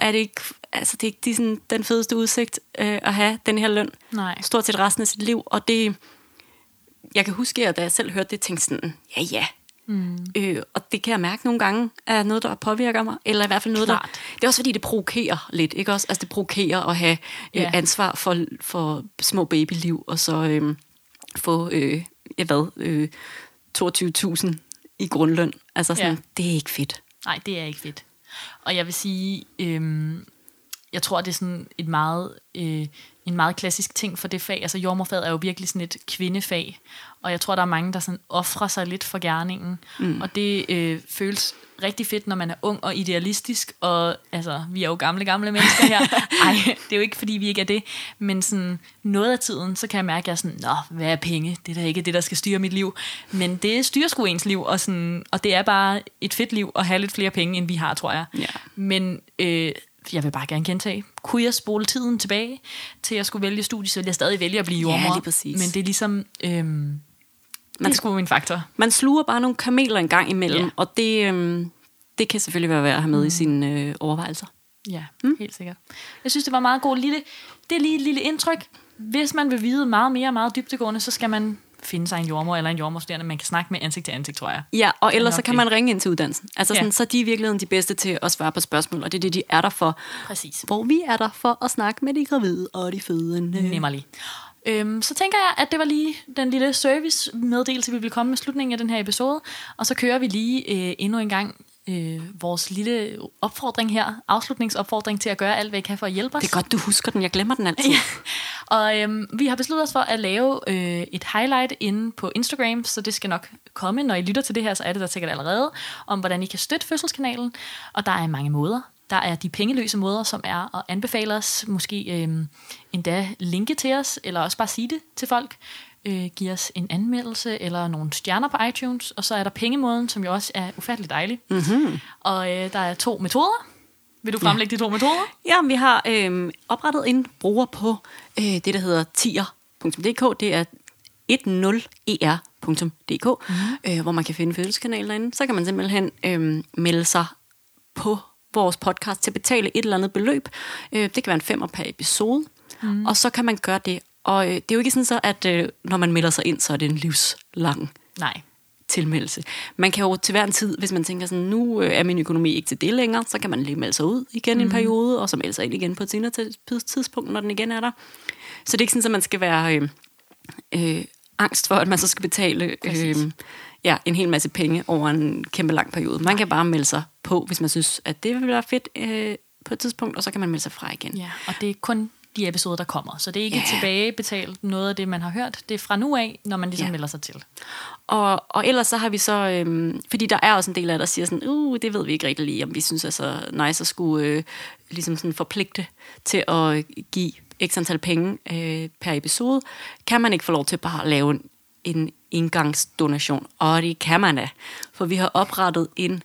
B: er det ikke, altså det er ikke de, sådan, den fedeste udsigt øh, at have den her løn.
A: Nej.
B: Stort set resten af sit liv. Og det, jeg kan huske, at da jeg selv hørte det, tænkte sådan, ja ja. Mm. Øh, og det kan jeg mærke nogle gange, er noget, der påvirker mig. Eller i hvert fald noget,
A: Klart.
B: der... Det er også fordi, det provokerer lidt, ikke også? Altså det provokerer at have øh, ansvar for, for små babyliv, og så øh, få, øh, ja hvad, øh, 22.000 i grundløn. Altså sådan,
A: ja.
B: det er ikke fedt.
A: Nej, det er ikke fedt. Og jeg vil sige, øhm, jeg tror, det er sådan et meget, øh, en meget klassisk ting for det fag. Altså jordmorfaget er jo virkelig sådan et kvindefag, og jeg tror, der er mange, der sådan offrer sig lidt for gerningen. Mm. Og det øh, føles rigtig fedt, når man er ung og idealistisk, og altså, vi er jo gamle, gamle mennesker her. Ej, det er jo ikke, fordi vi ikke er det, men sådan noget af tiden, så kan jeg mærke, at jeg er sådan, nå, hvad er penge? Det er da ikke det, der skal styre mit liv. Men det styrer sgu ens liv, og, sådan, og det er bare et fedt liv at have lidt flere penge, end vi har, tror jeg.
B: Ja.
A: Men øh, jeg vil bare gerne gentage, kunne jeg spole tiden tilbage til at skulle vælge studie, så ville jeg stadig vælge at blive
B: Ja,
A: jordmor.
B: lige præcis.
A: Men det er ligesom, øhm, det er sgu min faktor.
B: Man sluger bare nogle kameler en gang imellem,
A: Ja.
B: og det, øhm, det kan selvfølgelig være værd at have med mm. i sine øh, overvejelser.
A: Ja, mm. helt sikkert. Jeg synes, det var meget godt lille, det er lige et lille indtryk. Hvis man vil vide meget mere, meget dybtegående, så skal man finde sig en jordmor eller en jordmorstuderende, man kan snakke med ansigt til ansigt, tror jeg.
B: Ja, og ellers så kan
A: det.
B: man ringe ind til uddannelsen. Altså
A: Ja.
B: sådan, så er de i virkeligheden de bedste til at svare på spørgsmål, og det er det, de er der for.
A: Præcis.
B: Hvor vi er der for at snakke med de gravide og de fødende.
A: Nemmerlig. Øhm, så tænker jeg, at det var lige den lille service-meddelelse, vi vil komme med slutningen af den her episode. Og så kører vi lige øh, endnu en gang øh, vores lille opfordring her, afslutningsopfordring til at gøre alt, hvad I kan for at hjælpe os.
B: Det er godt, du husker den. Jeg glemmer den altid.
A: Og øhm, vi har besluttet os for at lave øh, et highlight inde på Instagram, så det skal nok komme. Når I lytter til det her, så er det der sikkert allerede, om hvordan I kan støtte Fødselskanalen. Og der er mange måder. Der er de pengeløse måder, som er at anbefale os, måske øhm, endda linke til os, eller også bare sige det til folk. Øh, give os en anmeldelse eller nogle stjerner på iTunes. Og så er der pengemåden, som jo også er ufattelig dejlig. Mm-hmm. Og øh, der er to metoder. Vil du fremlægge de to metoder?
B: Ja, vi har øh, oprettet en bruger på øh, det, der hedder tier.dk. Det er 10er.dk, mm. øh, hvor man kan finde fødselskanalen derinde. Så kan man simpelthen øh, melde sig på vores podcast til at betale et eller andet beløb. Øh, det kan være en femmer per episode. Mm. Og så kan man gøre det. Og øh, det er jo ikke sådan så, at øh, når man melder sig ind, så er det en livslang
A: Nej.
B: Tilmeldelse. Man kan jo til hver en tid, hvis man tænker sådan, nu øh, er min økonomi ikke til det længere, så kan man lige melde sig ud igen mm. en periode, og så melde sig ind igen på et senere tids- tidspunkt, når den igen er der. Så det er ikke sådan, at man skal være øh, øh, angst for, at man så skal betale øh, ja, en hel masse penge over en kæmpe lang periode. Man kan bare melde sig på, hvis man synes, at det vil være fedt øh, på et tidspunkt, og så kan man melde sig fra igen.
A: Ja, og det er kun de episoder, der kommer. Så det er ikke yeah. tilbagebetalt noget af det, man har hørt. Det er fra nu af, når man ligesom yeah. melder sig til.
B: Og, og ellers så har vi så, øhm, fordi der er også en del af der siger sådan, uh, det ved vi ikke rigtig lige, om vi synes er så nice at skulle øh, ligesom sådan forpligte til at give x antal penge øh, per episode. Kan man ikke få lov til bare at lave en, en indgangsdonation? Og det kan man da, for vi har oprettet en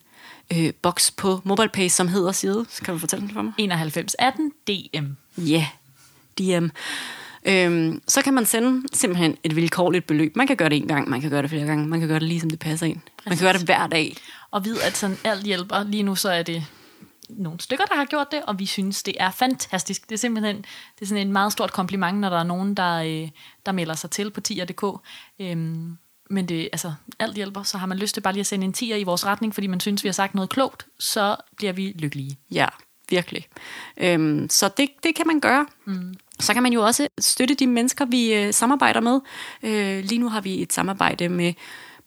B: øh, boks på MobilePay, som hedder side. Kan du fortælle den for mig?
A: 9118 DM.
B: Ja, DM. Øhm, så kan man sende simpelthen et vilkårligt beløb. Man kan gøre det en gang, man kan gøre det flere gange, man kan gøre det lige som det passer ind. Man kan gøre det hver dag.
A: Og vid, at sådan alt hjælper. Lige nu så er det nogle stykker, der har gjort det, og vi synes, det er fantastisk. Det er simpelthen det er sådan en meget stort kompliment, når der er nogen, der, øh, der melder sig til på tier.dk. Øhm, men det, altså, alt hjælper, så har man lyst til bare lige at sende en tier i vores retning, fordi man synes, vi har sagt noget klogt, så bliver vi lykkelige.
B: Ja, virkelig. Øhm, så det, det kan man gøre. Mm. Så kan man jo også støtte de mennesker, vi øh, samarbejder med. Øh, lige nu har vi et samarbejde med,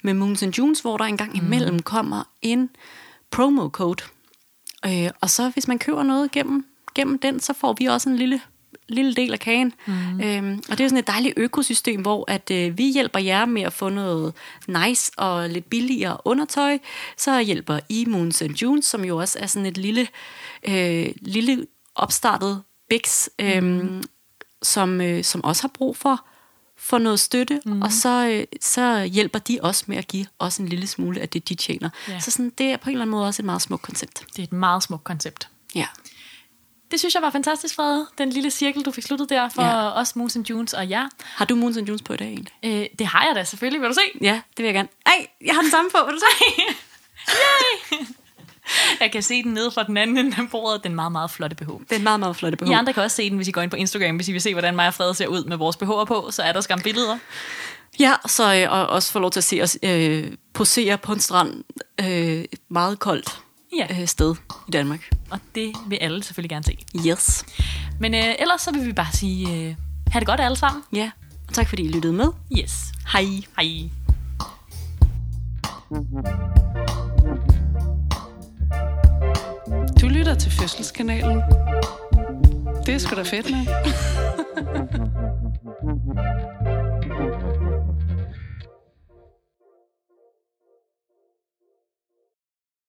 B: med Moons and Junes, hvor der engang imellem kommer en promo code. Øh, og så hvis man køber noget gennem, gennem den, så får vi også en lille lille del af kagen. Mm. Øhm, og det er sådan et dejligt økosystem, hvor at øh, vi hjælper jer med at få noget nice og lidt billigere undertøj. Så hjælper I Moons and Junes, som jo også er sådan et lille, øh, lille opstartet Bix, øh, mm. som, øh, som også har brug for for noget støtte, mm. og så, øh, så hjælper de også med at give os en lille smule af det, de tjener.
A: Ja.
B: Så sådan, det er på en eller anden måde også et meget smukt koncept.
A: Det er et meget smukt koncept.
B: Ja.
A: Det synes jeg var fantastisk, Frede. Den lille cirkel, du fik sluttet der for Ja. os, Moons and Junes og jer.
B: Har du Moons and Junes på i dag egentlig?
A: Øh, det har jeg da selvfølgelig, vil du se?
B: Ja, det vil jeg gerne. Ej, jeg har den samme på, vil du se?
A: Jeg kan se den nede fra den anden ende af bordet. Den meget, meget flotte BH.
B: Det er en meget, meget flot behov.
A: I andre kan også se den, hvis I går ind på Instagram. Hvis I vil se, hvordan mig og Frede ser ud med vores BH'er på, så er der skam billeder.
B: Ja, så øh, og også få lov til at se os øh, posere på en strand øh, et meget koldt
A: Ja.
B: øh, sted i Danmark.
A: Og det vil alle selvfølgelig gerne se.
B: Yes.
A: Men øh, ellers så vil vi bare sige, øh, ha' det godt alle sammen.
B: Ja, og tak fordi I lyttede med.
A: Yes.
B: Hej.
A: Hej.
C: Du lytter til Fødselskanalen. Det er sgu da fedt, med.